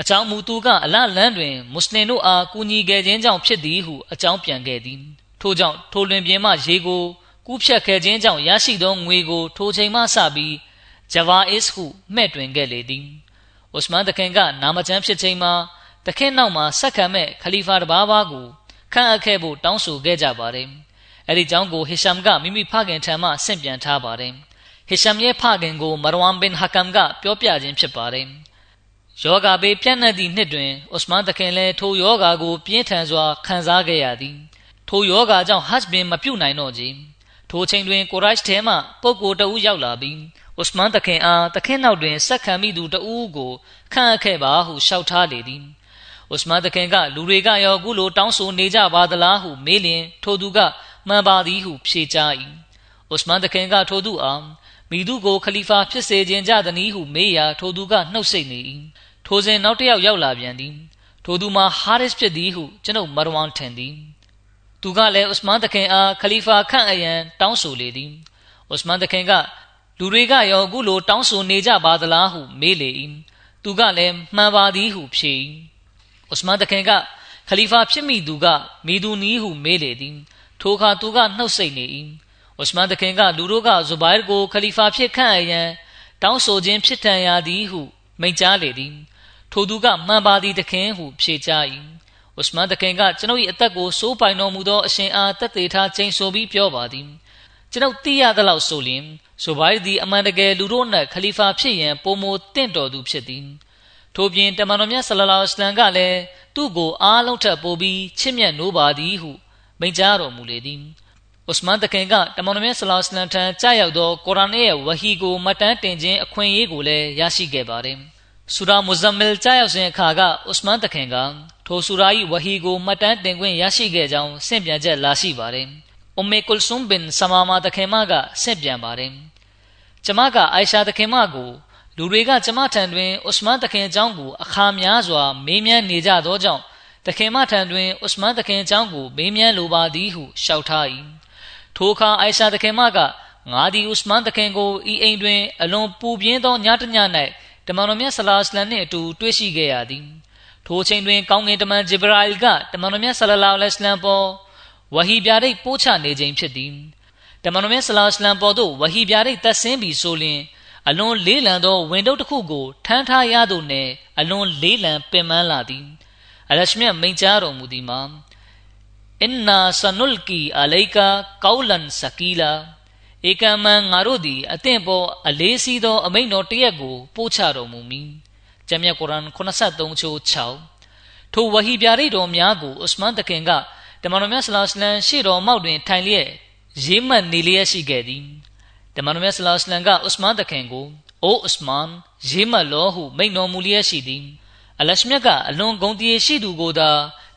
B: အကြောင်းမူသူကအလလန်းတွင်မွတ်စလင်တို့အားကူညီခဲ့ခြင်းကြောင့်ဖြစ်သည်ဟုအကြောင်းပြန်ခဲ့သည်ထို့ကြောင့်ထိုလွင်ပြင်မှရေကိုကူးဖြတ်ခဲ့ခြင်းကြောင့်ရရှိသောငွေကိုထိုချိန်မှစပြီး ဂျဗာအစ်ဟုမှဲ့တွင်ခဲ့လေသည်ဥစမန်တခင်ကနာမကျန်းဖြစ်ချိန်မှာတခင်နောက်မှာဆက်ခံမဲ့ခလီဖာတဘာဘာကိုခန့်အပ်ခဲ့ဖို့တောင်းဆိုခဲ့ကြပါတယ်အဲ့ဒီကြောင့်ကိုဟီရှမ်ကမိမိဖခင်ထံမှဆင့်ပြန်ထားပါတယ်ဟီရှမ်ရဲ့ဖခင်ကိုမရဝမ်ဘင်ဟကမ်ကပြောပြခြင်းဖြစ်ပါတယ်ယောဂါဘေးပြန့်နှံ့သည့်နှစ်တွင်ဥစမန်တခင်လည်းထိုယောဂါကိုပြင်းထန်စွာခံစားခဲ့ရသည်ထိုယောဂါကြောင့်ဟတ်ဘင်မပြုတ်နိုင်တော့ခြင်းထိုချိန်တွင်ကိုရိုက်ထဲမှပုဂ္ဂိုလ်တဦးရောက်လာပြီး ဥစမန်တခင်အားတခင်နောက်တွင်ဆက်ခံမိသူတဦးကိုခန့်အပ်ခဲ့ပါဟုလျှောက်ထားလေသည်ဥစမန်တခင်ကလူတွေကရောအခုလိုတောင်းဆိုနေကြပါသလားဟုမေးလျင်ထိုသူကမှန်ပါသည်ဟုဖြေကြား၏ဥစမန်တခင်ကထိုသူအားမိသူကိုခလီဖာဖြစ်စေခြင်းကြသည်ဟုမေးရာထိုသူကနှုတ်ဆက်နေ၏ထိုစဉ်နောက်တစ်ယောက်ရောက်လာပြန်သည်ထိုသူမှာဟာရစ်ဖြစ်သည်ဟုကျွန်ုပ်မရဝမ်ထင်သည်သူကလည်းဥစမန်တခင်အားခလီဖာခန့်အရန်တောင်းဆိုလေသည်ဥစမန်တခင်က လူတွေကရောအခုလိုတောင်းဆိုနေကြပါသလားဟုမေးလေ၏သူကလည်းမှန်ပါသည်ဟုဖြေ၏ဥစမန်တခင်ကခလီဖာဖြစ်မိသူကမိသူနီးဟုမေးလေသည်ထိုအခါသူကနှုတ်ဆက်နေ၏ဥစမန်တခင်ကလူတို့ကဇူဘိုင်ကိုခလီဖာဖြစ်ခန့်အရန်တောင်းဆိုခြင်းဖြစ်ထန်ရသည်ဟုမိန့်ကြားလေသည်ထိုသူကမှန်ပါသည်တခင်ဟုဖြေကြား၏ဥစမန်တခင်ကကျွန်ုပ်၏အသက်ကိုစိုးပိုင်တော်မူသောအရှင်အားတက်သေးထားချိန်ဆိုပြီးပြောပါသည် ကျွန်ုပ်သိရသလောက်ဆိုလျင်ဆိုဘိုင်သည်အမှန်တကယ်လူတို့၌ခလီဖာဖြစ်ရန်ပုံမိုတင့်တော်သူဖြစ်သည်ထို့ပြင်တမန်တော်မြတ်ဆလလောအလမ်ကလည်းသူ့ကိုအားလုံးထပ်ပို့ပြီးချစ်မြတ်နိုးပါသည်ဟုမိန့်ကြားတော်မူလေသည်ဥစမန်တခင်ကတမန်တော်မြတ်ဆလောလမ်ထံကြားရောက်သောကုရ်အာန်ရဲ့ဝဟီကိုမှတ်တမ်းတင်ခြင်းအခွင့်အရေးကိုလည်းရရှိခဲ့ပါတယ်ဆူရာမူဇမ်မီလ်ကြားရောက်စဉ်အခါကဥစမန်တခင်ကထိုဆူရာ၏ဝဟီကိုမှတ်တမ်းတင်ခွင့်ရရှိခဲ့ကြောင်းဆင့်ပြန်ချက်လာရှိပါတယ်။ အုမ်မေကုလ်ဆုမ်ဘင်ဆမာမာတခင်မကဆင့်ပြန်ပါတယ်။ကျမကအိုင်ရှာတခင်မကိုလူတွေကကျမထံတွင်ဥစမန်တခင်အကြောင်းကိုအခါများစွာမေးမြန်းနေကြသောကြောင့်တခင်မထံတွင်ဥစမန်တခင်အကြောင်းကိုမေးမြန်းလိုပါသည်ဟုလျှောက်ထား၏။ထိုအခါအိုင်ရှာတခင်မကငါသည်ဥစမန်တခင်ကိုဤအိမ်တွင်အလွန်ပူပြင်းသောညတည၌တမန်တော်မြတ်ဆလာစလမ်နှင့်အတူတွေ့ရှိခဲ့ရသည်ထိုချိန်တွင်ကောင်းကင်တမန်ဂျေဘရာအီလ်ကတမန်တော်မြတ်ဆလလာလဟ်အလမ်ပေါ် ဝဟီပြာရိတ်ပို့ချနေခြင်းဖြစ်သည်တမန်တော်မြတ်ဆလာစလမ်ပေါ်သို့ဝဟီပြာရိတ်သက်ဆင်းပြီးဆိုလျင်အလွန်လေးလံသောဝင်တုပ်တစ်ခုကိုထမ်းထားရသောနှင့်အလွန်လေးလံပင်ပန်းလာသည်အလရှမြတ်မိန့်ကြားတော်မူသည်မှာအင်နာဆနုလ်ကီအလိုင်ကာကောလန်စကီလာဧကမန်ငါတို့သည်အသင့်ပေါ်အလေးစီးသောအမိန့်တော်တရက်ကိုပို့ချတော်မူမည်။ကျမ်းမြတ်ကုရ်အာန်83ချိုး6ထိုဝဟီပြရိတ်တော်များကိုဥစမန်တခင်က တမန်တော်မြတ်ဆလောစလန်ရှေ့တော်မောက်တွင်ထိုင်လျက်ရေးမှတ်နေလျက်ရှိခဲ့သည်။တမန်တော်မြတ်ဆလောစလန်ကဥစမန်တခင်ကိုအိုဥစမန်ရေးမှတ်လောဟုမိန့်တော်မူလျက်ရှိသည်။အလရှမြတ်ကအလွန်ဂုဏ်တည်ရှိသူကိုသာ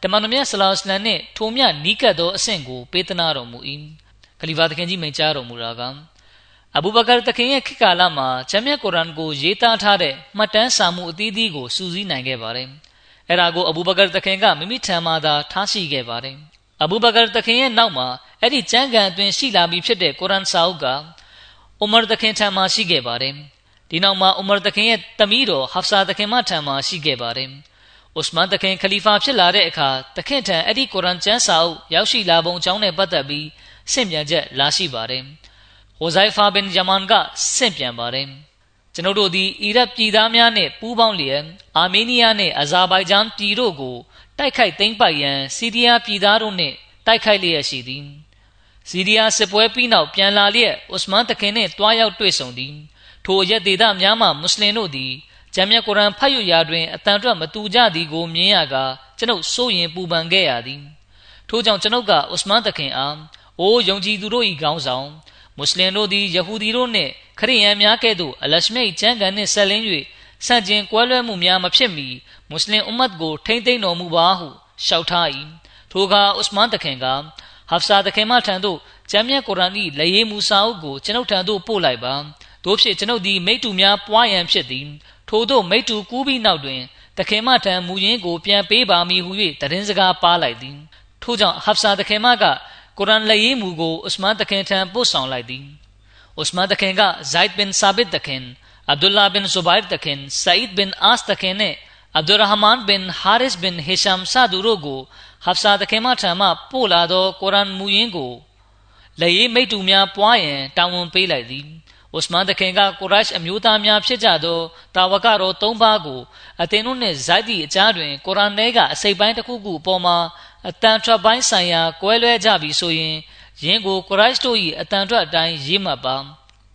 B: တမန်တော်မြတ်ဆလောစလန်နှင့်ထိုမြနီးကပ်သောအဆင့်ကိုပေးသနာတော်မူ၏။ခလီဖာသခင်ကြီးမိန့်ကြားတော်မူတာကအဘူဘကာသခင်ရဲ့ခေတ်ကာလမှာဂျမ်မြတ်ကုရ်အာန်ကိုရေးသားထားတဲ့မှတ်တမ်းစာမှုအသီးသီးကိုစူးစီးနိုင်ခဲ့ပါတယ်။အဲ့ဒါကိုအဘူဘကာသခင်ကမိမိထံမှသာထားရှိခဲ့ပါတယ်။ အဘူဘကာသခင်ရဲ့နောက်မှာအဲ့ဒီကျမ်းဂန်အတွင်းရှိလာပြီးဖြစ်တဲ့ကုရ်အာန်စာအုပ်ကအူမာသခင်ထံမှရှိခဲ့ပါတယ်။ဒီနောက်မှာအူမာသခင်ရဲ့တမီးတော်ဟဖ်ဆာသခင်မထံမှရှိခဲ့ပါတယ်။ဥစမန်သခင်ခလီဖာဖြစ်လာတဲ့အခါသခင်ထံအဲ့ဒီကုရ်အာန်ကျမ်းစာအုပ်ရောက်ရှိလာပုံအကြောင်းနဲ့ပတ်သက်ပြီးဆင့်ပြန်ချက်လာရှိပါတယ်။ဟိုဇိုင်ဖာဘင်ဂျမန်ကဆင့်ပြန်ပါတယ်။ကျွန်ုပ်တို့သည်အီရတ်ပြည်သားများနဲ့ပူးပေါင်းလျက်အာမေးနီးယားနဲ့အဇာဘိုင်ဂျန်ပြည်တို့ကို တိုက်ခိုက်သိမ်းပိုက်ရန်စီးရီးယားပြည်သားတို့နှင့်တိုက်ခိုက်လျက်ရှိသည်။စီးရီးယားစစ်ပွဲပြီးနောက်ပြန်လာလျက်ဥစမန်တခင်နှင့်တွားရောက်တွေ့ဆုံသည်။ထိုရက်ဒေသများမှမွတ်စလင်တို့သည်ဂျမ်းမြတ်ကုရ်အာန်ဖတ်ရရာတွင်အတန်အတွက်မတူကြသည်ကိုမြင်ရကာကျွန်ုပ်စိုးရင်ပူပန်ခဲ့ရသည်။ထို့ကြောင့်ကျွန်ုပ်ကဥစမန်တခင်အားအိုးယုံကြည်သူတို့၏ခေါင်းဆောင်မွတ်စလင်တို့သည်ယဟူဒီတို့နှင့်ခရစ်ယာန်များကဲ့သို့အလရှမိတ်ကျမ်းဂန်နှင့်ဆက်လင်း၍ဆန့်ကျင်ကွဲလွဲမှုများမဖြစ်မီ မွတ်စလင်အွမ်မတ်ကိုထိမ့်သိမ်းတော်မူပါဟုလျှောက်ထား၏ထိုအခါဥစမန်တခင်ကဟဖ်ဆာတခင်မထံသို့ကျမ်းမြတ်ကုရ်အာန်၏လက်ရေးမူစာအုပ်ကိုကျွန်ုပ်ထံသို့ပို့လိုက်ပါတို့ဖြစ်ကျွန်ုပ်သည်မိတ္တူများပွားရန်ဖြစ်သည်ထို့သောမိတ္တူကူးပြီးနောက်တွင်တခင်မထံမူရင်းကိုပြန်ပေးပါမည်ဟု၍တရင်စကားပါလိုက်သည်ထို့ကြောင့်ဟဖ်ဆာတခင်မကကုရ်အာန်လက်ရေးမူကိုဥစမန်တခင်ထံပို့ဆောင်လိုက်သည်ဥစမန်တခင်ကဇိုက်ဘင်ဆာဘစ်တခင်အဗ်ဒူလာဘင်ဇူဘိုင်တခင်ဆာအစ်ဘင်အာစ်တခင်နဲ့ အဗ်ဒူရဟမန်ဘင်ဟာရစ်ဘင်ဟီရှမ်ဆာဒူတို့ကိုဟဖ်ဆာတခင်မထံမှပို့လာသောကုရ်အာန်မူရင်းကိုလက်ရေးမိတ္တူများပွားရန်တာဝန်ပေးလိုက်သည်ဥစမန်တခင်ကကိုရိုက်အမျိုးသားများဖြစ်ကြသောတာဝကတော်၃ပါးကိုအသင်တို့နှင့်ဇိုက်တီအကြားတွင်ကုရ်အာန်ထဲကအစိပ်ပိုင်းတစ်ခုခုအပေါ်မှာအတန်ထွက်ပိုင်းဆိုင်ရာကွဲလွဲကြပြီဆိုရင်ယင်းကိုကိုရိုက်တို့၏အတန်ထွက်အတိုင်းရေးမှတ်ပါ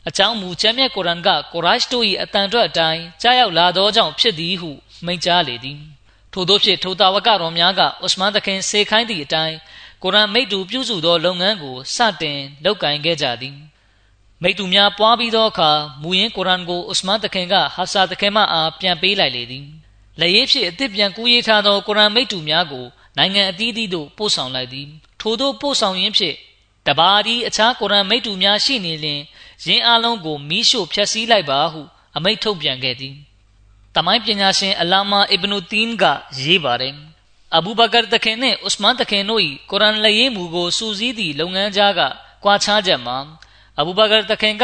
B: အကြောင်းမူချမ်းမြတ်ကုရ်အာန်ကကိုရိုက်တို့၏အတန်ထွက်အတိုင်းကြားရောက်လာသောကြောင့်ဖြစ်သည်ဟု မိန့်ကြားလေသည်ထို့သောဖြင့်ထိုတာဝကတော်များကဥစမန်တခင်စေခိုင်းသည့်အတိုင်းကုရ်အာန်မိတ္တူပြုစုသောလုပ်ငန်းကိုစတင်လုပ်ကိုင်ခဲ့ကြသည်မိတူများပွားပြီးသောအခါမူရင်းကုရ်အာန်ကိုဥစမန်တခင်ကဟာဆာတခင်မအားပြန်ပေးလိုက်လေသည်လက်ရေးဖြင့်အသစ်ပြန်ကူးရေးထားသောကုရ်အာန်မိတူများကိုနိုင်ငံအသီးသီးသို့ပို့ဆောင်လိုက်သည်ထို့သောပို့ဆောင်ရင်းဖြင့်တဘာဒီအခြားကုရ်အာန်မိတူများရှိနေလျင်ယင်းအလုံးကိုမီးရှို့ဖျက်ဆီးလိုက်ပါဟုအမိန့်ထုတ်ပြန်ခဲ့သည် တမိုင်းပညာရှင်အလာမာအစ်ဘနူတင်းကရေးပါတယ်အဘူဘကာတခင်နှင့်ဥစမန်တခင်တို့၏ကုရ်အာန်လက်ရေးမူကိုစူးစီးသည့်လုပ်ငန်းကြားကကွာခြားချက်မှာအဘူဘကာတခင်က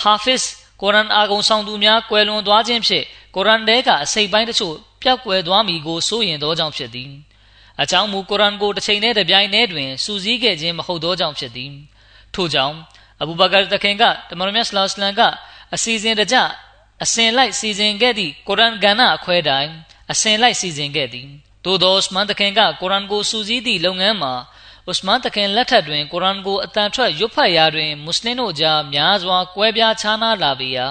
B: ဟာဖစ်ကုရ်အာန်အာဂုံဆောင်သူများကွယ်လွန်သွားခြင်းဖြင့်ကုရ်အာန်ထဲကအစိပ်ပိုင်းတချို့ပျောက်ကွယ်သွားမည်ကိုစိုးရင်သောကြောင့်ဖြစ်သည်အကြောင်းမူကုရ်အာန်ကိုတစ်ချိန်နဲ့တစ်ပြိုင်တည်းတွင်စူးစီးခဲ့ခြင်းမဟုတ်သောကြောင့်ဖြစ်သည်ထို့ကြောင့်အဘူဘကာတခင်ကတမန်တော်မြတ်ဆလောလ္လမ်ကအစီအစဉ်တကျ အစဉ်လိုက်စီစဉ်ခဲ့သည့်ကုရ်အာန်ကဏ္ဍအခွဲတိုင်းအစဉ်လိုက်စီစဉ်ခဲ့သည်သို့သောဥစမန်တခင်ကကုရ်အာန်ကိုစူးစီးသည့်လုပ်ငန်းမှာဥစမန်တခင်လက်ထက်တွင်ကုရ်အာန်ကိုအတန်ထွက်ရွတ်ဖတ်ရာတွင်မွတ်စလင်တို့ကြားများစွာကွဲပြားခြားနားလာပေရာ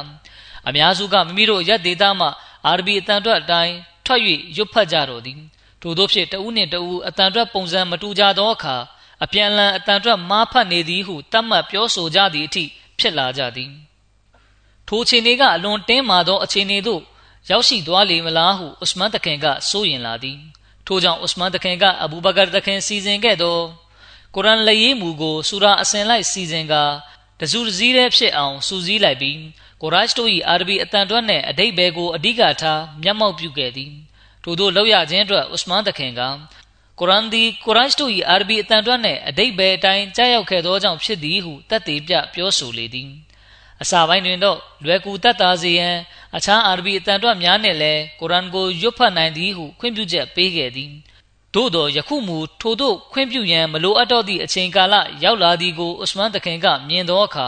B: အများစုကမိမိတို့ရက်ဒေသမှအာရဘီအတန်ထွက်အတိုင်းထွက်၍ရွတ်ဖတ်ကြတော်သည်ထို့သောဖြင့်တဦးနှင့်တဦးအတန်ထွက်ပုံစံမတူကြသောအခါအပြန်လန်အတန်ထွက်မားဖတ်နေသည်ဟုတတ်မှတ်ပြောဆိုကြသည့်အထိဖြစ်လာကြသည် ထိုအခြေအနေကအလွန်တင်းမာသောအခြေအနေသို့ရောက်ရှိသွားလေမလားဟုဥစမန်တခင်ကစိုးရင်လာသည်ထို့ကြောင့်ဥစမန်တခင်ကအဘူဘကာတခင်စီစဉ်ခဲ့သောကုရ်အာန်လက်ရေးမူကိုဆူရာအစဉ်လိုက်စီစဉ်ကတစုတစည်းတည်းဖြစ်အောင်စူးစီးလိုက်ပြီးကိုရိုက်တို့၏အာရဘီအတန်တွက်နှင့်အတိတ်ဘဲကိုအဓိကထားမျက်မှောက်ပြုခဲ့သည်ထို့သောလောက်ရခြင်းအတွက်ဥစမန်တခင်ကကုရ်အာန်သည်ကိုရိုက်တို့၏အာရဘီအတန်တွက်နှင့်အတိတ်ဘဲအတိုင်းကြားရောက်ခဲ့သောကြောင့်ဖြစ်သည်ဟုတတ်သိပြပြောဆိုလေသည် အစာပိုင်းတွင်တော့လွယ်ကူတတ်တာစေရန်အခြားအာရဘီအတန်တွက်များနဲ့လည်းကုရ်အာန်ကိုရွတ်ဖတ်နိုင်သည်ဟုခွင့်ပြုချက်ပေးခဲ့သည်သို့တော်ယခုမူထိုတို့ခွင့်ပြုရန်မလိုအပ်တော့သည့်အချိန်ကာလရောက်လာသည်ကိုဥစမန်တခင်ကမြင်သောအခါ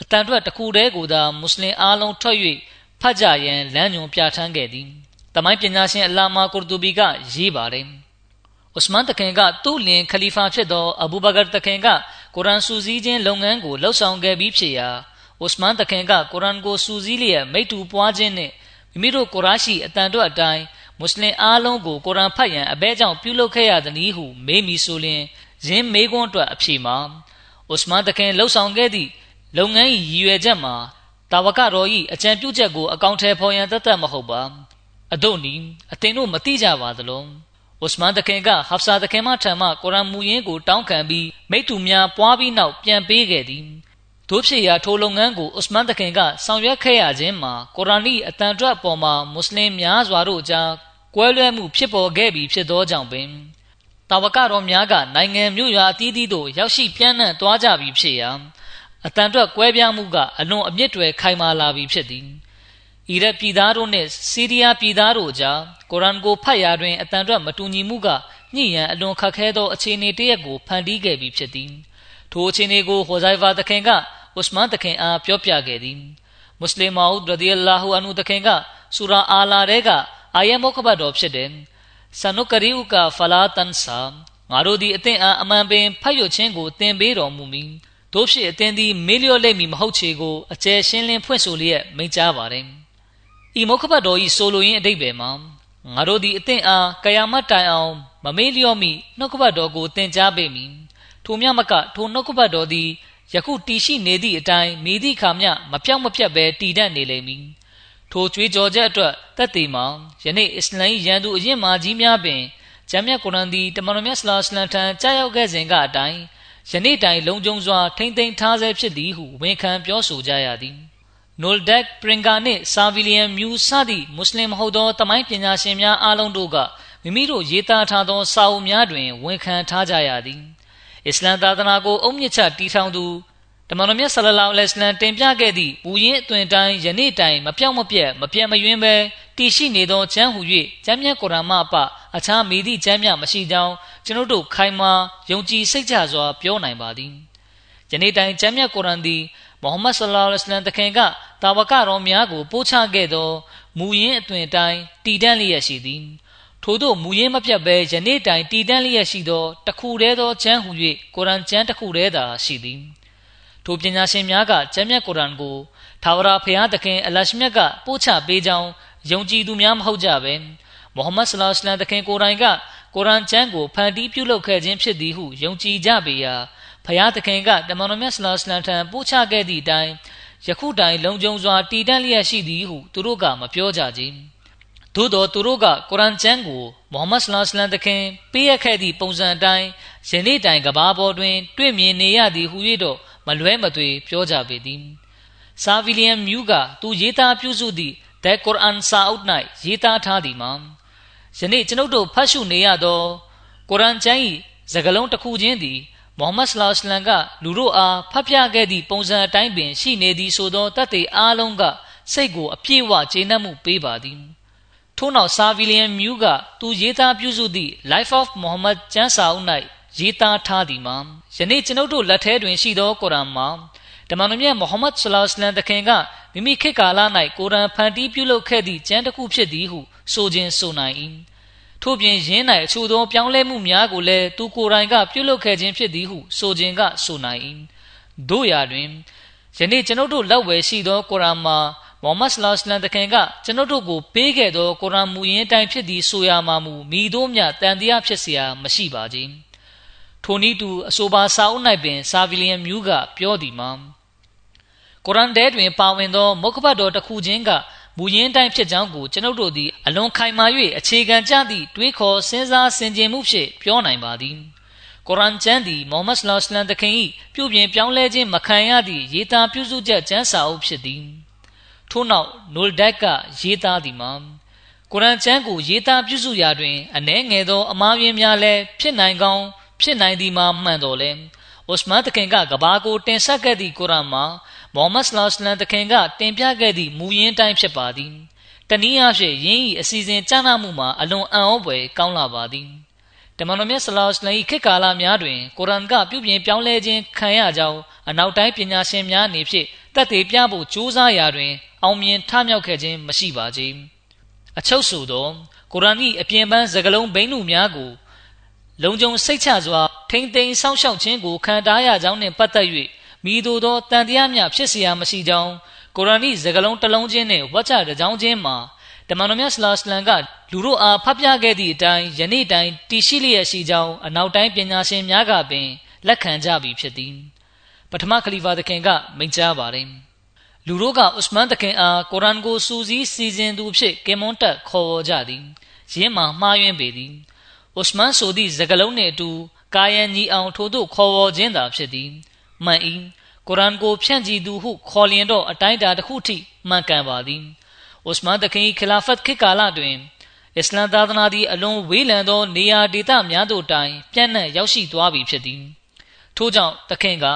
B: အတန်ထွက်တစ်ခုတည်းကိုသာမွတ်စလင်အားလုံးထွက်၍ဖတ်ကြရန်လမ်းညွှန်ပြဋ္ဌာန်းခဲ့သည်။တမိုင်းပညာရှင်အလာမာကူတူဘီကရေးပါတယ်။ဥစမန်တခင်ကသူ့လင်ခလီဖာဖြစ်သောအဘူဘကာတခင်ကကုရ်အာန်စူးစီးခြင်းလုပ်ငန်းကိုလှုပ်ဆောင်ခဲ့ပြီးဖြစ်ရာ ဥစမန်တခင်ကကုရ်အာန်ကိုစူးစီးလျက်မိတူပွားခြင်းနှင့်မိမိတို့ကုရရှိအတန်တို့အတိုင်းမွတ်စလင်အားလုံးကိုကုရ်အာန်ဖတ်ရန်အဘဲကြောင့်ပြုလုပ်ခဲ့ရသည်ဟုမေးမိဆိုလျင်ယင်းမေးခွန်းအတွက်အဖြေမှာဥစမန်တခင်လှုပ်ဆောင်ခဲ့သည့်လုပ်ငန်း၏ရည်ရွယ်ချက်မှာတာဝကတော်၏အကြံပြုချက်ကိုအကောင့်ထဲဖော်ရန်တသက်မဟုတ်ပါအတို့နီအသင်တို့မသိကြပါသလုံးဥစမန်တခင်ကဟဖ်ဆာတခင်မထံမှကုရ်အာန်မူရင်းကိုတောင်းခံပြီးမိတ္တူများပွားပြီးနောက်ပြန်ပေးခဲ့သည် တို့ဖြစ်ရာထိုလုပ်ငန်းကိုဥစမန်တခင်ကဆောင်ရွက်ခဲ့ရခြင်းမှာကုရ်အာန်၏အတန်အတွက်ပေါ်မှာမွတ်စလင်များစွာတို့ကြားကွဲလွဲမှုဖြစ်ပေါ်ခဲ့ပြီးဖြစ်သောကြောင့်ပင်တာဝကတော်များကနိုင်ငံမြို့ရွာအသီးသီးသို့ရောက်ရှိပြန့်နှံ့သွားကြပြီဖြစ်ရာအတန်အတွက်ကွဲပြားမှုကအလွန်အမြင့်တွယ်ခိုင်မာလာပြီဖြစ်သည်အီရတ်ပြည်သားတို့နှင့်စီးရီးယားပြည်သားတို့ကြားကုရ်အာန်ကိုဖတ်ရာတွင်အတန်အတွက်မတူညီမှုကညှိရန်အလွန်ခက်ခဲသောအခြေအနေတရက်ကိုဖန်တီးခဲ့ပြီးဖြစ်သည်ထိုအခြေအနေကိုဟိုဇိုင်ဖာသခင်က ဥစမန်သခင်အားပြောပြခဲ့သည်မွတ်စလင်မောင်ရဒီအလာဟူအန်ဟူသခင်ကဆူရာအာလာတဲကအာယမုခဘတ်တော်ဖြစ်တယ်ဆနုကရီဥကဖလာတန်ဆာငါတို့သည်အသင်အားအမှန်ပင်ဖတ်ရခြင်းကိုသင်ပေးတော်မူမီတို့ဖြစ်အသင်သည်မေးလျော့လိမ့်မည်မဟုတ်ချေကိုအကျယ်ရှင်းလင်းဖွင့်ဆိုလျက်မိန့်ကြားပါတယ်ဤမုခဘတ်တော်ဤဆိုလိုရင်းအတိတ်ပဲမှာငါတို့သည်အသင်အားကယာမတ်တိုင်အောင်မမေးလျော့မီနှုတ်ကပတ်တော်ကိုသင်ကြားပေးမည်ထိုမြမကထိုနှုတ်ကပတ်တော်သည် ယခုတည်ရှိနေသည့်အတိုင်းမိသည့်ခါမျှမပြောင်းမပြတ်ပဲတည်တတ်နေလိမ့်မည်ထိုကြွေးကြော်ချက်အတွက်တက်တည်မှာယနေ့အစ္စလမ်ရန်သူအရင်မာကြီးများပင်ဂျမ်းမြတ်ကုရ်အာန်သည်တမန်တော်မြတ်ဆလောလ္လမ်ထံကြားရောက်ခဲ့စဉ်ကအတိုင်းယနေ့တိုင်လုံခြုံစွာထိမ့်သိမ်းထားဆဲဖြစ်သည်ဟုဝန်ခံပြောဆိုကြရသည်နိုလ်ဒက်ပရင်ဂါနှင့်ဆာဗီလီယံမြူစသည့်မွတ်စလင်မဟုတ်သောတမိုင်းပညာရှင်များအားလုံးတို့ကမိမိတို့ရေးသားထားသောစာအုပ်များတွင်ဝန်ခံထားကြရသည် အစ္စလမ်သာသနာကိုအုံမြင့်ချတီထောင်သူတမန်တော်မြတ်ဆလလောလ္လဟ်အလัยဟိတင်ပြခဲ့သည့်ဘူရင်အသွင်တိုင်းယနေ့တိုင်မပြောင်းမပြတ်မပြတ်မယွင်းပဲတည်ရှိနေသောကျမ်းဟူ၍ကျမ်းမြတ်ကုရ်အာန်မှအပအခြားမိသည့်ကျမ်းမြတ်မရှိကြောင်းကျွန်ုပ်တို့ခိုင်မာယုံကြည်စိတ်ချစွာပြောနိုင်ပါသည်ယနေ့တိုင်ကျမ်းမြတ်ကုရ်အာန်သည်မုဟမ္မဒ်ဆလ္လာလဟ်အလัยဟိတခင်ကတာဝကတော်များကိုပို့ချခဲ့သောမူရင်းအသွင်တိုင်းတည်တံ့လျက်ရှိသည် ထို့သောမူရင်းမပြတ်ဘဲယနေ့တိုင်တည်တံ့လျက်ရှိသောတခုတည်းသောကျမ်းဟူ၍ကုရ်အာန်ကျမ်းတခုတည်းသာရှိသည်ထိုပညာရှင်များကကျမ်းမြတ်ကုရ်အာန်ကိုသာဝရဖျားသခင်အလရှမြတ်ကပို့ချပေးကြောင်းယုံကြည်သူများမဟုတ်ကြပဲမုဟမ္မဒ်ဆလောလ္လဟ်သခင်ကိုယ်တိုင်ကကုရ်အာန်ကျမ်းကိုဖန်တီးပြုလုပ်ခဲ့ခြင်းဖြစ်သည်ဟုယုံကြည်ကြပေရာဖျားသခင်ကတမန်တော်မြတ်ဆလောလ္လဟ်ထံပို့ချခဲ့သည့်အတိုင်းယခုတိုင်လုံခြုံစွာတည်တံ့လျက်ရှိသည်ဟုသူတို့ကမပြောကြကြ။ သို့သောသူတို့ကကုရ်အာန်ကျမ်းကိုမုဟမ္မဒ်ဆလောလ္လဟ်သခင်ပေးရခဲ့သည့်ပုံစံအတိုင်းယနေ့တိုင်ကဘာပေါ်တွင် တွေ့မြင်နေရသည်ဟု၍တော့မလွဲမသွေပြောကြပေသည်။ဆာဗီလီယံမြူးကသူရေးသားပြုစုသည့် The Quran စာအုပ်၌ရေးသားထားသည်မှာယနေ့ကျွန်ုပ်တို့ဖတ်ရှုနေရသောကုရ်အာန်ကျမ်း၏စကားလုံးတစ်ခုချင်းသည်မုဟမ္မဒ်ဆလောလ္လမ်ကလူတို့အားဖတ်ပြခဲ့သည့်ပုံစံအတိုင်းပင်ရှိနေသည်ဆိုသောတတ်သိအားလုံးကစိတ်ကိုအပြည့်ဝကျေနပ်မှုပေးပါသည် ထို့နောက်ဆာဗီလီယံမြူးကသူရေးသားပြုစုသည့် Life of Muhammad ကျမ်းစာအုပ်၌ရေးသားထားသည်မှာယနေ့ကျွန်ုပ်တို့လက်ထဲတွင်ရှိသောကုရ်အာန်မှာတမန်တော်မြတ်မုဟမ္မဒ်ဆလောလ္လမ်တခင်ကမိမိခေတ်ကာလ၌ကုရ်အာန်ဖန်တီးပြုလုပ်ခဲ့သည့်ကျမ်းတစ်ခုဖြစ်သည်ဟုဆိုခြင်းဆိုနိုင်၏ထို့ပြင်ယင်း၌အချို့သောပြောင်းလဲမှုများကိုလည်းသူကိုယ်တိုင်ကပြုလုပ်ခဲ့ခြင်းဖြစ်သည်ဟုဆိုခြင်းကဆိုနိုင်၏တို့ရာတွင်ယနေ့ကျွန်ုပ်တို့လက်ဝယ်ရှိသောကုရ်အာန်မှာ မုဟမ္မဒ်ဆလောလ္လမ်တခင်ကကျွန်ုပ်တို့ကိုပေးခဲ့သောကုရ်အာန်မူရင်းတိုင်းဖြစ်သည်ဆိုရမှာမူမိတို့မြတန်တရားဖြစ်เสียမရှိပါကြထိုနည်းတူအဆိုပါစာအုပ်၌ပင်စာဗီလီယံမြူးကပြောသည်မှာကုရ်အာန်ထဲတွင်ပါဝင်သောမုခဘတ်တော်တစ်ခုချင်းကမူရင်းတိုင်းဖြစ်ကြောင်းကိုကျွန်ုပ်တို့သည်အလွန်ခိုင်မာ၍အခြေခံကြသည့်တွေးခေါ်စဉ်းစားဆင်ခြင်မှုဖြင့်ပြောနိုင်ပါသည်ကုရ်အာန်ကျမ်းသည်မိုဟမ္မဒ်ဆလောလ္လမ်တခင်၏ပြုပြင်ပြောင်းလဲခြင်းမခံရသည့်ရေးသားပြုစုချက်ကျမ်းစာအုပ်ဖြစ်သည် ထို့နောက်နိုလ်ဒက်ကရေးသားသည်မှာကုရ်အာန်ကျမ်းကိုရေးသားပြုစုရာတွင်အ ਨੇ ငယ်သောအမှားယွင်းများလည်းဖြစ်နိုင်ကောင်းဖြစ်နိုင်သည်မှာမှန်တော်လဲအိုစမန်တခင်ကကဘာကိုတင်ဆက်ခဲ့သည့်ကုရ်အာန်မှာမုဟမ္မဒ်ဆလောလ္လမ်တခင်ကတင်ပြခဲ့သည့်မူရင်းတိုင်းဖြစ်ပါသည်တနည်းအားဖြင့်ယင်း၏အစီအစဉ်ကြားနာမှုမှာအလွန်အံ့ဩဖွယ်ကောင်းလာပါသည်တမန်တော်မြတ်ဆလောလ္လမ်၏ခေတ်ကာလများတွင်ကုရ်အာန်ကပြုပြင်ပြောင်းလဲခြင်းခံရကြောင်းအနောက်တိုင်းပညာရှင်များအနေဖြင့်တက်သေးပြဖို့ကြိုးစားရာတွင် အောင်မြင်ထမြောက်ခဲ့ခြင်းမရှိပါကြအချုပ်ဆိုသောကုရ်အာန်၏အပြင်ပန်းစကားလုံးဘိန်းမှုများကိုလုံခြုံစိတ်ချစွာထိမ့်သိမ်းစောင့်ရှောက်ခြင်းကိုခံထားရကြောင်းနှင့်ပတ်သက်၍မိသူသောတန်တရားများဖြစ်เสียမရှိကြောင်းကုရ်အာန်၏စကားလုံးတစ်လုံးချင်းနှင့်ဝတ်ချတစ်ကြောင်းချင်းမှာတမန်တော်မြတ်ဆလာစလန်ကလူတို့အားဖတ်ပြခဲ့သည့်အတိုင်းယနေ့တိုင်တည်ရှိလျက်ရှိကြောင်းအနောက်တိုင်းပညာရှင်များကပင်လက်ခံကြပြီဖြစ်သည်ပထမခလီဖာသခင်ကမိန့်ကြားပါတယ် လူတို့ကဥစမန်သခင်အားကုရ်အာန်ကိုစူးစီးစီစဉ်သူဖြစ်ကင်မွန်တက်ခေါ်ဝေါ်ကြသည်ယင်းမှာမှားယွင်းပေသည်ဥစမန်ဆိုသည့်စကားလုံးနှင့်အတူကာယံညီအောင်ထို့သို့ခေါ်ဝေါ်ခြင်းသာဖြစ်သည်မှန်၏ကုရ်အာန်ကိုဖြန့်ကြည့်သူဟုခေါ်လျင်တော့အတိုင်းအတာတစ်ခုထိမှန်ကန်ပါသည်ဥစမန်တခင်ခလာဖတ်ခေတ်ကာလတွင်အစ္စလမ်သာသနာသည်အလွန်ဝေးလံသောနေရာဒေသများသို့တိုင်ပြန့်နှံ့ရောက်ရှိသွားပြီဖြစ်သည်ထို့ကြောင့်တခင်က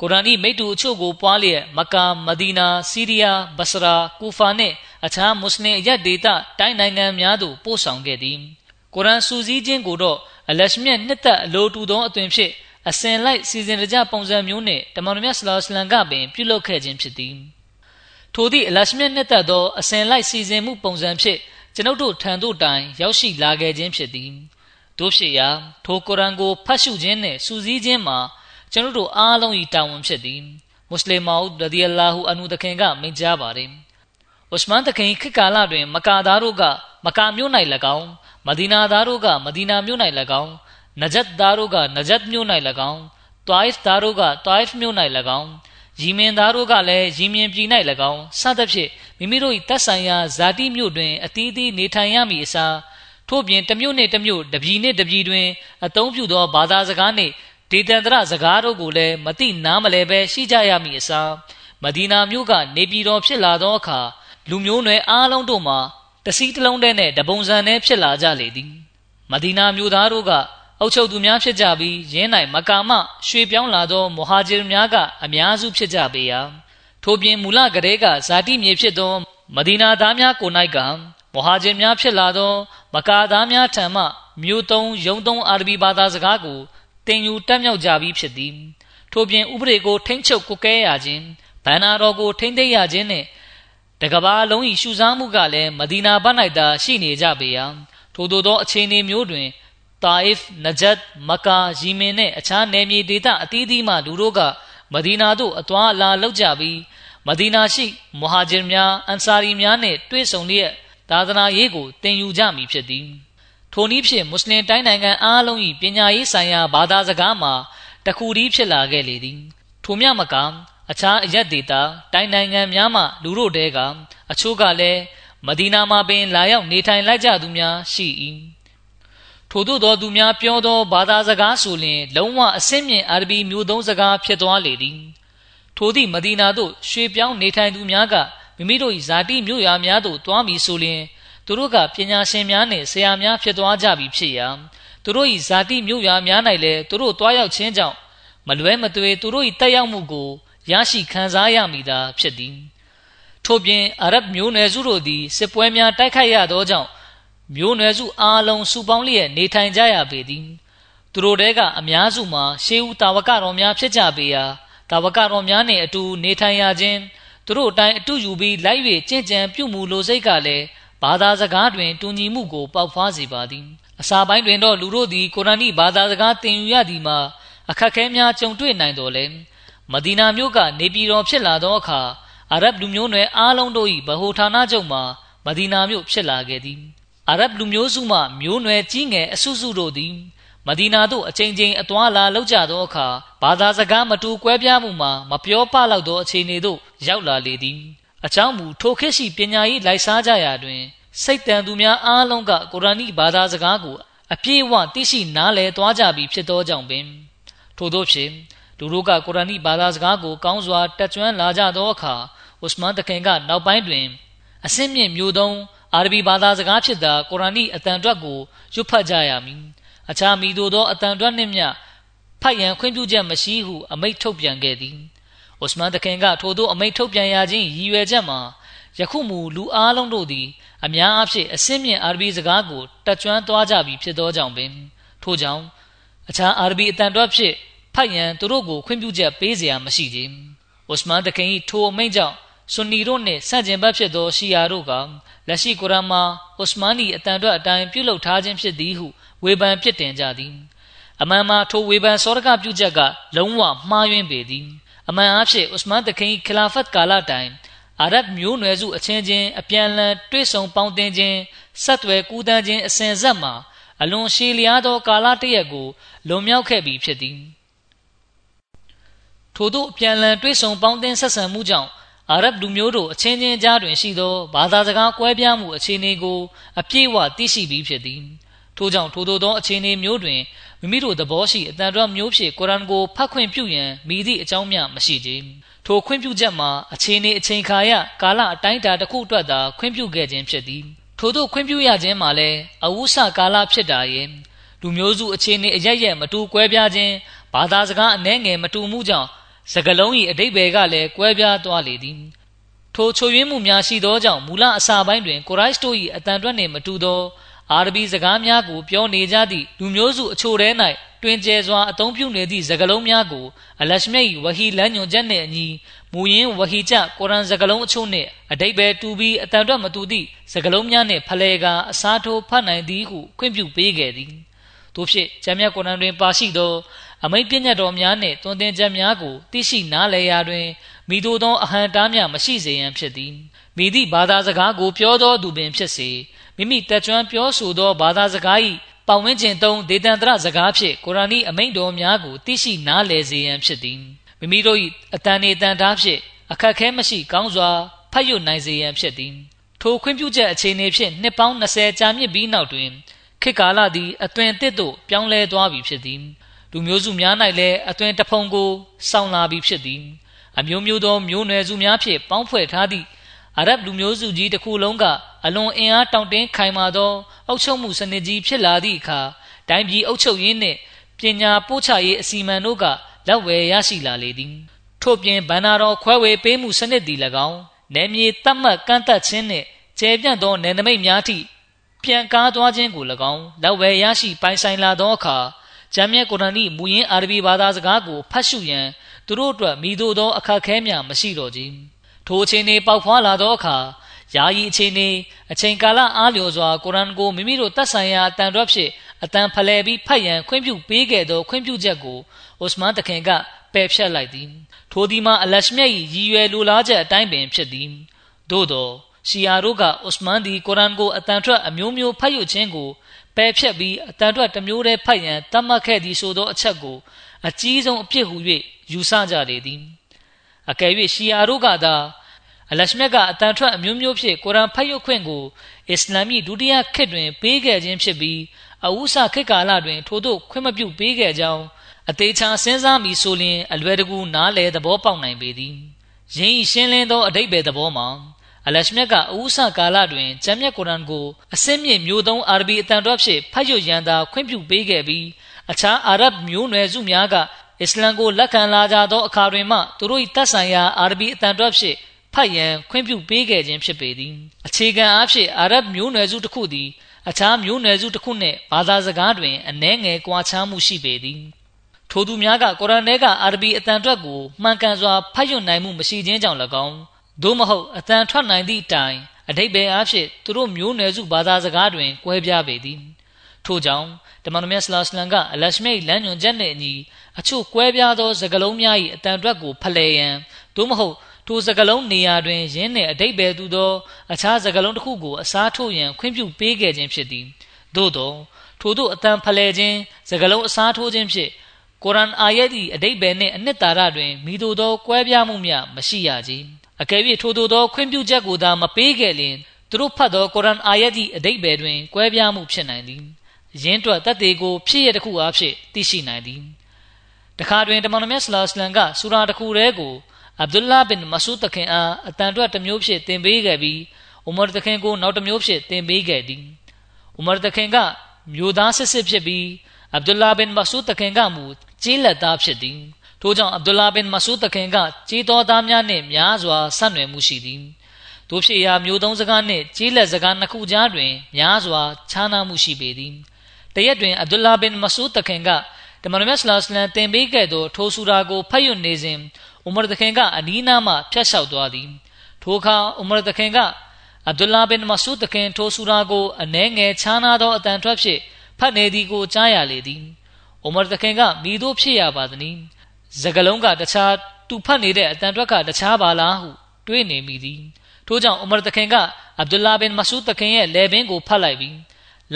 B: ကုရ်အာန်၏မိတ္တူအချို့ကိုပွားလျက်မကာမဒီနာစီးရီးယားဘဆရာကူဖာနှင့်အခြားမွတ်စလင်အရက်ဒေသတိုင်းနိုင်ငံများသို့ပို့ဆောင်ခဲ့သည်ကုရ်အာန်စူးစီးခြင်းကိုတော့အလရှမြတ်နှစ်သက်အလိုတူသောအသွင်ဖြင့်အစဉ်လိုက်စီစဉ်ကြပုံစံမျိုးနဲ့တမန်တော်မြတ်ဆလောလ္လမ်ကပင်ပြုလုပ်ခဲ့ခြင်းဖြစ်သည်ထိုသည့်အလရှမြတ်နှစ်သက်သောအစဉ်လိုက်စီစဉ်မှုပုံစံဖြင့်ကျွန်ုပ်တို့ထံသို့တိုင်ရောက်ရှိလာခဲ့ခြင်းဖြစ်သည်တို့ဖြစ်ရာထိုကုရ်အာန်ကိုဖတ်ရှုခြင်းနှင့်စူးစီးခြင်းမှာ ကျွန်ုပ်တို့အားလုံး၏တာဝန်ဖြစ်သည်မွတ်စလင်မောက်ရဒီအလာဟူအန်ဟူတခင်ကမိန့်ကြားပါတယ်ဥစမန်တခင်ခေတ်ကာလတွင် မကာသားတို့ကမကာမြို့၌၎င်းမဒီနာသားတို့ကမဒီနာမြို့၌၎င်းနဂျတ်သားတို့ကနဂျတ်မြို့၌၎င်းတွိုင်ဖ်သားတို့ကတွိုင်ဖ်မြို့၌၎င်းရီမင်သားတို့ကလည်းရီမင်ပြည်၌၎င်းစသဖြင့်မိမိတို့၏တပ်ဆိုင်ရာဇာတိမြို့တွင်အသီးသီးနေထိုင်ရမည်အစားထို့ပြင်တစ်မြို့နှင့်တစ်မြို့တပြည်နှင့်တပြည်တွင်အသုံးပြုသောဘာသာစကားနှင့် ဒေတန္တရစကားတို့ကိုလည်းမသိနားမလဲပဲရှိကြရမည်အစားမဒီနာမြို့ကနေပြည်တော်ဖြစ်လာသောအခါလူမျိုးနွယ်အားလုံးတို့မှာတစည်းတလုံးတည်းနဲ့တပုံစံနဲ့ဖြစ်လာကြလေသည်မဒီနာမြို့သားတို့ကအုပ်ချုပ်သူများဖြစ်ကြပြီးရင်းနိုင်မကာမရွှေပြောင်းလာသောမဟာဂျီများကအများစုဖြစ်ကြပေရာထို့ပြင်မူလကလေးကဇာတိမြေဖြစ်သောမဒီနာသားများကို၌ကမဟာဂျီများဖြစ်လာသော မကာသားများထံမှမြို့သုံးရုံသုံးအာရဗီဘာသာစကားကို တင်ယူတက်မြောက်ကြပြီးဖြစ်သည်ထို့ပြင်ဥပဒေကိုထိမ့်ချုပ်ကုကဲရခြင်းဗန္နာတော်ကိုထိမ့်သိမ်းရခြင်းနှင့်တကဘာလုံး၏ရှုစားမှုကလည်းမဒီနာဘတ်၌သာရှိနေကြပေရာထို့သောသောအခြေအနေမျိုးတွင်တာအစ်နဂျတ်မကာယီမင်နှင့်အခြားနယ်မြေဒေသအသီးသီးမှလူတို့ကမဒီနာသို့အသွာအလာလုပ်ကြပြီးမဒီနာရှိမဟာဂျင်များအန်ဆာရီများနှင့်တွေ့ဆုံလျက်သာသနာရေးကိုတင်ယူကြမည်ဖြစ်သည် ထိုနည်းဖြင့်မွတ်စလင်တိုင်းနိုင်ငံအားလုံး၏ပညာရေးဆိုင်ရာဘာသာစကားမှာတခုတည်းဖြစ်လာခဲ့လေသည်ထိုမြမကအခြားအရက်ဒေတာတိုင်းနိုင်ငံများမှလူတို့တဲကအချို့ကလည်းမဒီနာမှာပင်လာရောက်နေထိုင်လိုက်ကြသူများရှိ၏ထို့သောသောသူများပြောသောဘာသာစကားဆိုလျင် လုံးဝအစင်းမြင့်အာရဗီမျိုးသုံးစကားဖြစ်သွားလေသည်ထိုသည့်မဒီနာသို့ရွှေပြောင်းနေထိုင်သူများကမိမိတို့၏ဇာတိမြို့ရွာများသို့တွားမည်ဆိုလျင် သူတို့ကပညာရှင်များနှင့်ဆရာများဖြစ်သွားကြပြီဖြစ်ရာသူတို့၏ဇာတိမြို့ရွာများ၌လည်းသူတို့တွားရောက်ခြင်းကြောင့်မလွဲမသွေသူတို့၏တက်ရောက်မှုကိုရရှိခံစားရမိတာဖြစ်သည်ထို့ပြင်အာရဗ်မျိုးနွယ်စုတို့သည်စစ်ပွဲများတိုက်ခိုက်ရသောကြောင့်မျိုးနွယ်စုအားလုံးစုပေါင်းလျက်နေထိုင်ကြရပေသည်သူတို့တဲကအများစုမှာရှေးဦးတာဝကတော်များဖြစ်ကြပေရာတာဝကတော်များနှင့်အတူနေထိုင်ရခြင်းသူတို့အတိုင်းအတူယူပြီးလိုက်၍ကြင်ကြံပြုမှုလိုစိတ်ကလည်း ဘာသာစကားတွင်တူညီမှုကိုပေါက်ဖွားစေပါသည်အစာပိုင်းတွင်တော့လူတို့သည်ကုရ်အာန်၏ဘာသာစကားသင်ယူရသည်မှာအခက်ခဲများကြုံတွေ့နိုင်တော်လဲမဒီနာမြို့ကနေပြည်တော်ဖြစ်လာသောအခါအာရဗ်လူမျိုးနွယ်အားလုံးတို့၏ဗဟိုဌာနချုပ်မှာမဒီနာမြို့ဖြစ်လာခဲ့သည်အာရဗ်လူမျိုးစုမှမျိုးနွယ်ကြီးငယ်အစုစုတို့သည်မဒီနာသို့အချိန်ချင်းအသွာလာလောက်ကြသောအခါဘာသာစကားမတူကွဲပြားမှုမှာမပြောပလောက်သောအခြေအနေသို့ရောက်လာလေသည် အကြောင်းမူထိုခေတ်ရှိပညာရေးလိုက်စားကြရာတွင် စိတ်တန်သူများအားလုံးကကုရ်အာန်ဘာသာစကားကို အပြည့်အဝသိရှိနားလည်သွားကြပြီဖြစ်သောကြောင့်ပင် ထို့သောဖြင့်လူတို့ကကုရ်အာန်ဘာသာစကားကိုကောင်းစွာတက်ကြွလာကြသောအခါဥစမန်တခင်ကနောက်ပိုင်းတွင် အစင်းမြင့်မျိုးသုံးအာရဗီဘာသာစကားဖြစ်သောကုရ်အာန်အတန်တွက်ကိုရွတ်ဖတ်ကြရမည်အခြားမိတို့သောအတန်တွက်နှင့်မျှဖတ်ရန်ခွင့်ပြုချက်မရှိဟုအမိန့်ထုတ်ပြန်ခဲ့သည်။ အိုစမန်တခင်ကထိုသို့အမိန့်ထုတ်ပြန်ရခြင်းရည်ရွယ်ချက်မှာယခုမူလူအားလုံးတို့သည်အများအားဖြင့်အစင်းမြင့်အာရဗီစကားကိုတက်ကြွသွားကြပြီဖြစ်သောကြောင့်ပင်ထို့ကြောင့်အခြားအာရဗီအတန်တွက်ဖြင့်ဖတ်ရန်သူတို့ကိုခွင့်ပြုချက်ပေးเสียမရှိကြ။အိုစမန်တခင်၏ထိုအမိန့်ကြောင့်ဆွန်နီတို့နှင့်ဆန့်ကျင်ဘက်ဖြစ်သောရှီယာတို့ကလက်ရှိကုရ်အာန်မှာအိုစမန်၏အတန်တွက်အတိုင်းပြုလုပ်ထားခြင်းဖြစ်သည်ဟုဝေဖန်ပြစ်တင်ကြသည်အမှန်မှာထိုဝေဖန်စောရကပြုချက်ကလုံးဝမှားယွင်းပေသည် အမှန်အဖြစ်ဥစမန်တခင်ခလာဖတ်ကာလတိုင်အာရဗ်မျိုးနွယ်စုအချင်းချင်းအပြန်အလှန်တွေ့ဆုံပေါင်းတင်ခြင်းဆက်သွယ်ကူးတန်းခြင်းအစဉ်ဆက်မှာအလွန်ရှည်လျားသောကာလတရက်ကိုလွန်မြောက်ခဲ့ပြီးဖြစ်သည်ထို့သောအပြန်အလှန်တွေ့ဆုံပေါင်းတင်ဆက်ဆံမှုကြောင့်အာရဗ်လူမျိုးတို့အချင်းချင်းကြားတွင်ရှိသောဘာသာစကားကွဲပြားမှုအခြေအနေကိုအပြည့်အဝသိရှိပြီးဖြစ်သည်ထို့ကြောင့်ထိုသို့သောအခြေအနေမျိုးတွင် မိမိတို့သဘောရှိအတန်တော်မျိုးဖြင့်ကုရ်အာန်ကိုဖတ်ခွင့်ပြုရန်မိသည့်အကြောင်းမျှမရှိကြ။ထိုခွင့်ပြုချက်မှာအခြေအနေအချိန်ခါရကာလအတိုင်းအတာတစ်ခုအတွက်သာခွင့်ပြုခဲ့ခြင်းဖြစ်သည်။ထို့သောခွင့်ပြုရခြင်းမှာလည်းအဝုဆကာလဖြစ်တာရဲ့လူမျိုးစုအခြေအနေအရရက်မတူကွဲပြားခြင်းဘာသာစကားအနှဲငယ်မတူမှုကြောင့်စကလုံး၏အတိတ်ဘယ်ကလည်းကွဲပြားသွားလေသည်။ထိုချိုယွင်းမှုများရှိသောကြောင့်မူလအစာပိုင်းတွင်ကိုရိုက်စတို၏အတန်တွက်နှင့်မတူသော အာရဗီစကားများကိုပြောနေကြသည့်လူမျိုးစုအချို့ထဲ၌တွင်ကျဲစွာအသုံးပြုနေသည့်စကားလုံးများကိုအလရှမိတ်ဝဟီလမ်းညွန်ချက်နှင့်အညီမူရင်းဝဟီချကုရ်အာန်စကားလုံးအချို့နှင့်အတိတ်ပဲတူပြီးအတန်တော့မတူသည့်စကားလုံးများနှင့်ဖလှယ်ကာအစားထိုးဖတ်နိုင်သည်ဟုခွင့်ပြုပေးခဲ့သည်တို့ဖြစ်ကျမ်းမြတ်ကုရ်အာန်တွင်ပါရှိသောအမိန့်ပြည့်ညတ်တော်များနှင့်တွင်တင်ချက်များကိုသိရှိနားလည်ရာတွင်မိတို့သောအဟံတားများမရှိစေရန်ဖြစ်သည်မိသည့်ဘာသာစကားကိုပြောသောသူပင်ဖြစ်စေ မိမိတက်ကြွပြောဆိုသောဘာသာစကား၏ပတ်ဝန်းကျင်သုံးဒေသန္တရစကားဖြင့်ကုရ်အာန်၏အမိန့်တော်များကိုသိရှိနားလည်စေရန်ဖြစ်သည်မိမိတို့၏အတန်နေတန်သားဖြင့်အခက်ခဲမရှိကောင်းစွာဖတ်ရနိုင်စေရန်ဖြစ်သည်ထိုခွင့်ပြုချက်အခြေအနေဖြင့်နှစ်ပေါင်း20ကြာမြင့်ပြီးနောက်တွင်ခေတ်ကာလသည်အသွင်အသစ်သို့ပြောင်းလဲသွားပြီဖြစ်သည်လူမျိုးစုများ၌လည်းအသွင်တဖုံကိုစောင့်လာပြီးဖြစ်သည်အမျိုးမျိုးသောမျိုးနွယ်စုများဖြင့်ပေါင်းဖွဲ့ထားသည့် အာရဗ်လူမျိုးစုကြီးတစ်ခုလုံးကအလွန်အင်အားတောင့်တင်းခိုင်မာသောအုပ်ချုပ်မှုစနစ်ကြီးဖြစ်လာသည့်အခါတိုင်းပြည်အုပ်ချုပ်ရေးနှင့်ပညာပို့ချရေးအစီအမံတို့ကလက်ဝယ်ရရှိလာလေသည်ထို့ပြင်ဗန္နာတော်ခွဲဝေပေးမှုစနစ်သည်၎င်းနယ်မြေတတ်မှတ်ကန့်သက်ခြင်းနှင့်ကျယ်ပြန့်သောနယ်နိမိတ်များထိပြန်ကားသွားခြင်းကို၎င်းလက်ဝယ်ရရှိပိုင်ဆိုင်လာသောအခါဂျမ်းမြတ်ကုရ်အာန်၏မူရင်းအာရဗီဘာသာစကားကိုဖတ်ရှုရန်သူတို့အတွက်မိတို့သောအခက်ခဲများမရှိတော့ကြ ထိုအခြေအနေပေါက်ဖွာလာသောအခါယာယီအခြေအနေအချိန်ကာလအားလျော်စွာကုရ်အာန်ကိုမိမိတို့တတ်ဆိုင်ရာအတန်တော်ဖြင့်အတန်ဖလှယ်ပြီးဖတ်ရန်ခွင့်ပြုပေးခဲ့သောခွင့်ပြုချက်ကိုအိုစမန်တခင်ကပယ်ဖြတ်လိုက်သည်ထိုဒီမှာအလရှမြတ်၏ရည်ရွယ်လိုလားချက်အတိုင်းပင်ဖြစ်သည်သို့သောရှီယာတို့ကအိုစမန်ဒီကုရ်အာန်ကိုအတန်ထွက်အမျိုးမျိုးဖတ်ယူခြင်းကိုပယ်ဖြတ်ပြီးအတန်ထွက်တစ်မျိုးတည်းဖတ်ရန်တတ်မှတ်ခဲ့သည်ဆိုသောအချက်ကိုအကြီးဆုံးအပြစ်ဟု၍ယူဆကြလေသည် အကယ်၍ရှီယာတို့ကသာအလရှမြတ်က အတန်ထွက်အမျိုးမျိုးဖြင့်ကုရ်အာန်ဖတ်ယူခွင့်ကိုအစ္စလာမီဒုတိယခေတ်တွင် ပေးခဲ့ခြင်းဖြစ်ပြီးအဝုစခေတ်ကာလတွင် ထို့သို့ခွင့်မပြုပေးခဲ့ကြောင်းအသေးချာစဉ်းစားမိဆိုလျှင်အလွယ်တကူနားလေသဘောပေါက်နိုင်ပေသည်ယင်းဤရှင်းလင်းသောအတိတ်ပဲသဘောမှာအလရှမြတ်ကအဝုစကာလတွင်ကျမ်းမြတ်ကုရ်အာန်ကိုအစင်းမြင့်မျိုးသုံးအာရဗီအတန်တော်ဖြင့်ဖတ်ရရန်သာခွင့်ပြုပေးခဲ့ပြီးအခြားအာရဗ်မျိုးနွယ်စုများက အစ္စလမ်ကိုလက်ခံလာကြသောအခါတွင်မှသူတို့၏တတ်ဆိုင်ရာအာရဗီအတန်တော်ဖြင့်ဖတ်ရန်ခွင့်ပြုပေးခဲ့ခြင်းဖြစ်ပေသည်အခြေခံအားဖြင့်အာရဗ်မျိုးနွယ်စုတစ်ခုသည်အခြားမျိုးနွယ်စုတစ်ခုနှင့်ဘာသာစကားတွင်အနှဲငယ်ကွာခြားမှုရှိပေသည်ထိုသူများကကုရ်အာန်ထဲကအာရဗီအတန်ထွက်ကိုမှန်ကန်စွာဖတ်ရနိုင်မှုမရှိခြင်းကြောင့်၎င်းသို့မဟုတ်အတန်ထွက်နိုင်သည့်တိုင်အတိတ်ပဲအားဖြင့်သူတို့မျိုးနွယ်စုဘာသာစကားတွင်ကွဲပြားပေသည်ထို့ကြောင့်တမန်တော်မြတ်ဆလောစလန်ကအလရှမိတ်လမ်းညွန်ချက်နှင့်အညီ အချို့ကွဲပြားသောစကားလုံးများ၏အတန်အတွက်ကိုဖလှယ်ရန်သို့မဟုတ်ထိုစကားလုံးနေရာတွင်ယင်းနှင့်အတိတ်ပဲသူသောအခြားစကားလုံးတစ်ခုကိုအစားထိုးရန်ခွင့်ပြုပေးခဲ့ခြင်းဖြစ်သည်သို့သောထိုတို့အတန်ဖလှယ်ခြင်းစကားလုံးအစားထိုးခြင်းဖြင့်ကုရ်အာန်အာယတ်၏အတိတ်ပဲနှင့်အနှစ်သာရတွင်မိတို့သောကွဲပြားမှုများမရှိရကြအကယ်၍ထိုတို့သောခွင့်ပြုချက်ကိုသာမပေးခဲ့လျင်သူတို့ဖတ်သောကုရ်အာန်အာယတ်၏အတိတ်ပဲတွင်ကွဲပြားမှုဖြစ်နိုင်သည်ယင်းတွက်တတ်သေးကိုဖြစ်ရတစ်ခုအားဖြင့်သိရှိနိုင်သည် တခါတွင်တမန်တော်မြတ်ဆလာစလန်ကဆူရာတစ်ခုတည်းကိုအဗ်ဒူလာဘင်မဆူဒ်တခင်အားအတန်တွက်တစ်မျိုးဖြင့်သင်ပေးခဲ့ပြီးဥမာတခင်ကိုနောက်တစ်မျိုးဖြင့်သင်ပေးခဲ့သည်ဥမာတခင်ကမျိုးသားစစ်စစ်ဖြစ်ပြီးအဗ်ဒူလာဘင်မဆူဒ်တခင်ကမူကြီးလက်သားဖြစ်သည်ထို့ကြောင့်အဗ်ဒူလာဘင်မဆူဒ်တခင်ကကြီးတော်သားများနှင့်များစွာဆက်နွယ်မှုရှိသည်တို့ဖြစ်ရာမျိုးသုံးစကားနှင့်ကြီးလက်စကားနှစ်ခုကြားတွင်များစွာခြားနားမှုရှိပေသည်တရက်တွင်အဗ်ဒူလာဘင်မဆူဒ်တခင်က တမန်တော်မြတ်ဆလာစလန်တင်ပေးခဲ့သောထိုဆူရာကိုဖတ်ရွနေစဉ်ဥမာတခင်ကအနီးနားမှဖျက်လျှောက်သွားသည်ထိုအခါဥမာတခင်ကအဗ်ဒူလာဘင်မဆူဒ်တခင်ထိုဆူရာကိုအနှဲငယ်ခြားနာသောအတန်ထွက်ဖြင့်ဖတ်နေသည်ကိုကြားရလေသည်ဥမာတခင်ကမိတို့ဖြစ်ရပါသည်။စကလုံးကတခြားသူဖတ်နေတဲ့အတန်တွက်ကတခြားပါလားဟုတွေးနေမိသည်။ထို့ကြောင့်ဥမာတခင်ကအဗ်ဒူလာဘင်မဆူဒ်တခင်ရဲ့လေဘင်းကိုဖတ်လိုက်ပြီး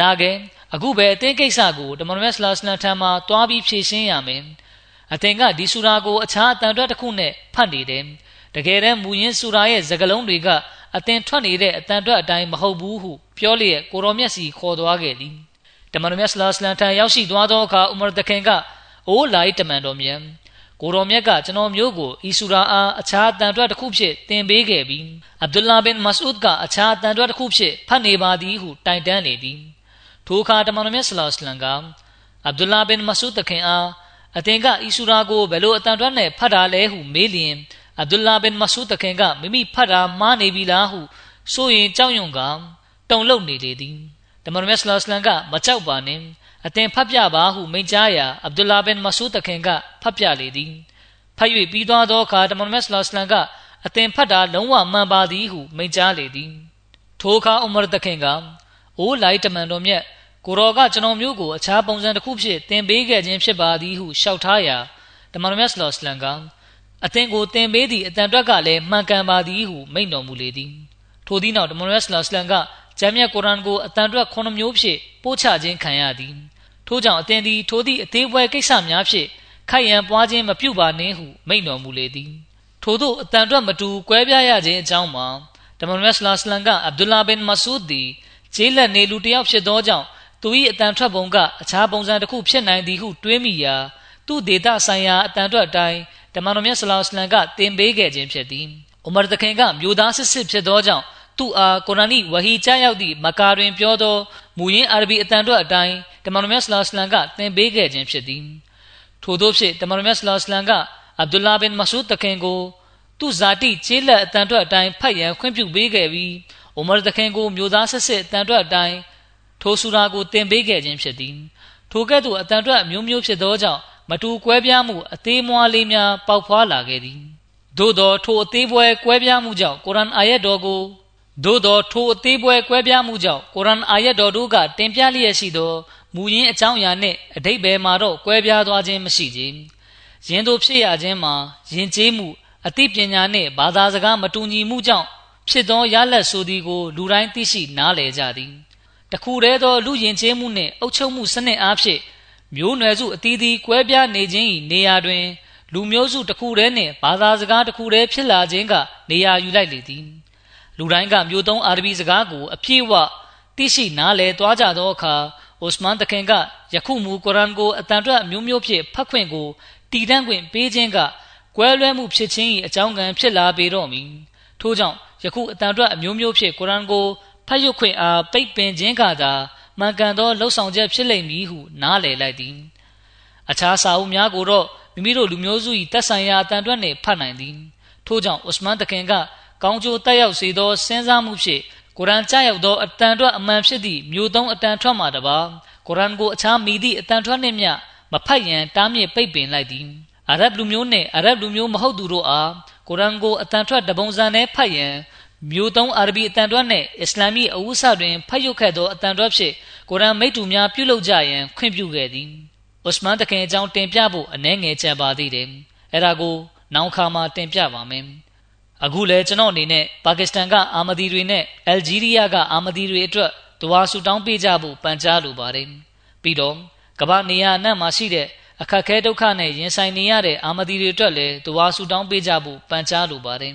B: လာခဲ့အခုပဲအသင်းကိစ္စကိုတမန်တော်မြတ်ဆလာစလန်ထံမှာတွားပြီးဖြေရှင်းရမယ်။အသင်ကဒီဆူရာကိုအခြားအတန်တွက်တစ်ခုနဲ့ဖတ်နေတယ်။တကယ်တမ်းမူရင်းဆူရာရဲ့စကားလုံးတွေကအသင်ထွက်နေတဲ့အတန်တွက်အတိုင်းမဟုတ်ဘူးဟုပြောလျက်ကိုရောမျက်စီခေါ်သွားခဲ့သည်။တမန်တော်မြတ်ဆလာစလန်ထံရောက်ရှိသွားသောအခါဥမာတခင်ကအိုးလိုက်တမန်တော်မြတ်ကိုတော်မြတ်ကကျွန်တော်မျိုးကိုအီဆူရာအားအခြားတန်တွက်တစ်ခုဖြင့်သင်ပေးခဲ့ပြီးအဗ်ဒူလာဘင်မဆူဒ်ကအခြားတန်တွက်တစ်ခုဖြင့်ဖတ်နေပါသည်ဟုတိုင်တန်းနေသည် ထိုအခါတမန်တော်မြတ်ဆလာစလန်ကအဗ်ဒူလာဘင်မဆူဒ်တခင်အားအသင်ကအီဆူရာကိုဘယ်လိုအတန်တွက်နဲ့ဖတ်တာလဲဟုမေးလျင်အဗ်ဒူလာဘင်မဆူဒ်တခင်ကမိမိဖတ်တာမှားနေပြီလားဟုဆိုရင်ကြောက်ရွံ့ကတုန်လှုပ်နေလေသည်တမန်တော်မြတ်ဆလောစလန်ကမကြောက်ပါနဲ့အသင်ဖတ်ပြပါဟုမိန့်ကြားရာအဗ်ဒူလာဘင်မဆူတခင်ကဖတ်ပြလေသည်ဖတ်၍ပြီးသွားသောအခါတမန်တော်မြတ်ဆလောစလန်ကအသင်ဖတ်တာလုံးဝမှန်ပါသည်ဟုမိန့်ကြားလေသည်ထိုအခါဥမရတခင်က အိုးလိုက်တမန်တော်မြတ်ကိုရောကကျွန်တော်မျိုးကိုအခြားပုံစံတစ်ခုဖြင့်သင်ပေးခဲ့ခြင်းဖြစ်ပါသည်ဟုလျှောက်ထားရာတမန်တော်မြတ်ဆလောစလန်ကအသင်ကိုသင်ပေးသည့်အတန်တွက်ကလည်းမှန်ကန်ပါသည်ဟုမိန့်တော်မူလေသည်ထိုသည့်နောက်တမန်တော်မြတ်ဆလောစလန်ကဂျမ်းမြတ်ကုရ်အာန်ကိုအတန်တွက်ခုနှစ်မျိုးဖြင့်ပို့ချခြင်းခံရသည်ထို့ကြောင့်အသင်သည်ထိုသည့်အသေးပွဲကိစ္စများဖြင့်ခိုက်ရန်ပွားခြင်းမပြုပါနှင့်ဟုမိန့်တော်မူလေသည်ထို့သောအတန်တွက်မတူကွဲပြားရခြင်းအကြောင်းမှာတမန်တော်ဆလာစလန်ကအဗ်ဒူလာဘင်မဆူဒ်သည် ဂျေးလက်နေလူတစ်ယောက်ဖြစ်သောကြောင့်သူ၏အတန်ထွက်ပုံကအခြားပုံစံတစ်ခုဖြစ်နိုင်သည်ဟုတွေးမိရာသူ့ဒေတာဆိုင်ရာအတန်အတွက်အတိုင်းတမန်တော်မြတ်ဆလောလ္လမ်ကတင်ပေးခဲ့ခြင်းဖြစ်သည်။ဥမာတခင်ကမျိုးသားစစ်စစ်ဖြစ်သောကြောင့်သူ့အားကုရ်အာန်ဝဟီကြားရောက်သည့်မကာတွင်ပြောသောမူရင်းအာရဗီအတန်အတွက်အတိုင်းတမန်တော်မြတ်ဆလောလ္လမ်ကသင်ပေးခဲ့ခြင်းဖြစ်သည်ထို့သောဖြင့်တမန်တော်မြတ်ဆလောလ္လမ်ကအဗ်ဒူလာဘင်မဆူဒ်တခင်ကိုသူ့ဇာတိခြေလက်အတန်အတွက်အတိုင်းဖတ်ရန်ခွင့်ပြုပေးခဲ့ပြီး အိုမာတခင်ကိုမျိုးသားဆက်ဆက်အတန်အတွက်အတိုင်းထိုဆူရာကိုသင်ပေးခဲ့ခြင်းဖြစ်သည်ထိုကဲ့သို့အတန်အတွက်မျိုးမျိုးဖြစ်သောကြောင့်မတူကွဲပြားမှုအသေးမွားလေးများပေါက်ဖွာလာခဲ့သည်သို့သောထိုအသေးပွဲကွဲပြားမှုကြောင့်ကုရ်အာန်အာယတ်တော်ကိုသို့သောထိုအသေးပွဲကွဲပြားမှုကြောင့်ကုရ်အာန်အာယတ်တော်တို့ကတင်ပြလျက်ရှိသောမူရင်းအကြောင်းအရာနှင့်အတိတ်ဘယ်မှာတော့ကွဲပြားသွားခြင်းမရှိကြ။ယင်းတို့ဖြစ်ရခြင်းမှာယဉ်ကျေးမှုအသိပညာနှင့်ဘာသာစကားမတူညီမှုကြောင့် ဖြစ်သောရလတ်ဆိုသည်ကို လူတိုင်းသိရှိနားလည်ကြသည်။တခုတည်းသော လူယဉ်ကျေးမှုနှင့်အုပ်ချုပ်မှုစနစ်အားဖြင့်မျိုးနွယ်စုအသီးသီးကွဲပြားနေခြင်း၏နေရာတွင် လူမျိုးစုတစ်ခုတည်းနှင့်ဘာသာစကားတစ်ခုတည်းဖြစ်လာခြင်းကနေရာယူလိုက်လေသည်။လူတိုင်းကမျိုးသုံးအာရဗီစကားကိုအပြည့်အဝသိရှိနားလည်သွားကြသောအခါအိုစမန်တခင်ကယခုမူကုရ်အာန်ကိုအတန်အတွက်မျိုးမျိုးဖြင့်ဖတ်ခွင့်ကိုတည်တံ့ခွင့်ပေးခြင်းကကွဲလွဲမှုဖြစ်ခြင်း၏အကြောင်းကံဖြစ်လာပေတော့မည် ထို့ကြောင့်ယခုအတန်အတွက်အမျိုးမျိုးဖြင့်ကုရ်အာန်ကိုဖတ်ရခွင့်အားပိတ်ပင်ခြင်းကသာမှန်ကန်သောလှုပ်ဆောင်ချက်ဖြစ်လိမ့်မည်ဟုနားလည်လိုက်သည်အခြားစာအုပ်များကိုတော့မိမိတို့လူမျိုးစု၏တက်ဆိုင်ရာအတန်အတွက်နှင့်ဖတ်နိုင်သည်ထို့ကြောင့်ဥစမန်တခင်ကကောင်းကျိုးတက်ရောက်စေသောစဉ်းစားမှုဖြင့်ကုရ်အာန်ကြားရောက်သောအတန်ထွက်အမှန်ဖြစ်သည့်မျိုးသုံးအတန်ထွက်မှတပါကုရ်အာန်ကိုအခြားမိသည့်အတန်ထွက်နှင့်မျှမဖတ်ရန်တားမြစ်ပိတ်ပင်လိုက်သည် အာရဗ်လူမျိုးနှင့်အာရဗ်လူမျိုးမဟုတ်သူတို့အားကုရ်အာန်ကိုအတန်ထွက်တပုံစံနဲ့ဖတ်ရန်မျိုးသုံးအာရဗီအတန်ထွက်နှင့်အစ္စလာမီအဝုဆတွင်ဖတ်ရုပ်ခဲ့သောအတန်ထွက်ဖြင့်ကုရ်အာန်မိတ္တူများပြုလုပ်ကြရန်ခွင့်ပြုခဲ့သည်ဥစမန်တခင်အကြောင်းတင်ပြဖို့အနှဲငယ်ချန်ပါသေးတယ်အဲ့ဒါကိုနောက်ခါမှာတင်ပြပါမယ်အခုလဲကျွန်တော်အနေနဲ့ပါကစ္စတန်ကအာမဒီတွေနဲ့အယ်ဂျီးရီးယားကအာမဒီတွေအတွက်တဝါဆူတောင်းပေးကြဖို့ပန်ကြားလိုပါတယ်ပြီးတော့ကမ္ဘာနေရာအနှံ့မှာရှိတဲ့ အခက်ခဲဒုက္ခနဲ့ရင်ဆိုင်နေရတဲ့အာမဒီတွေအတွက်လည်းတဝါဆူတောင်းပေးကြဖို့ပန်ကြားလိုပါတယ်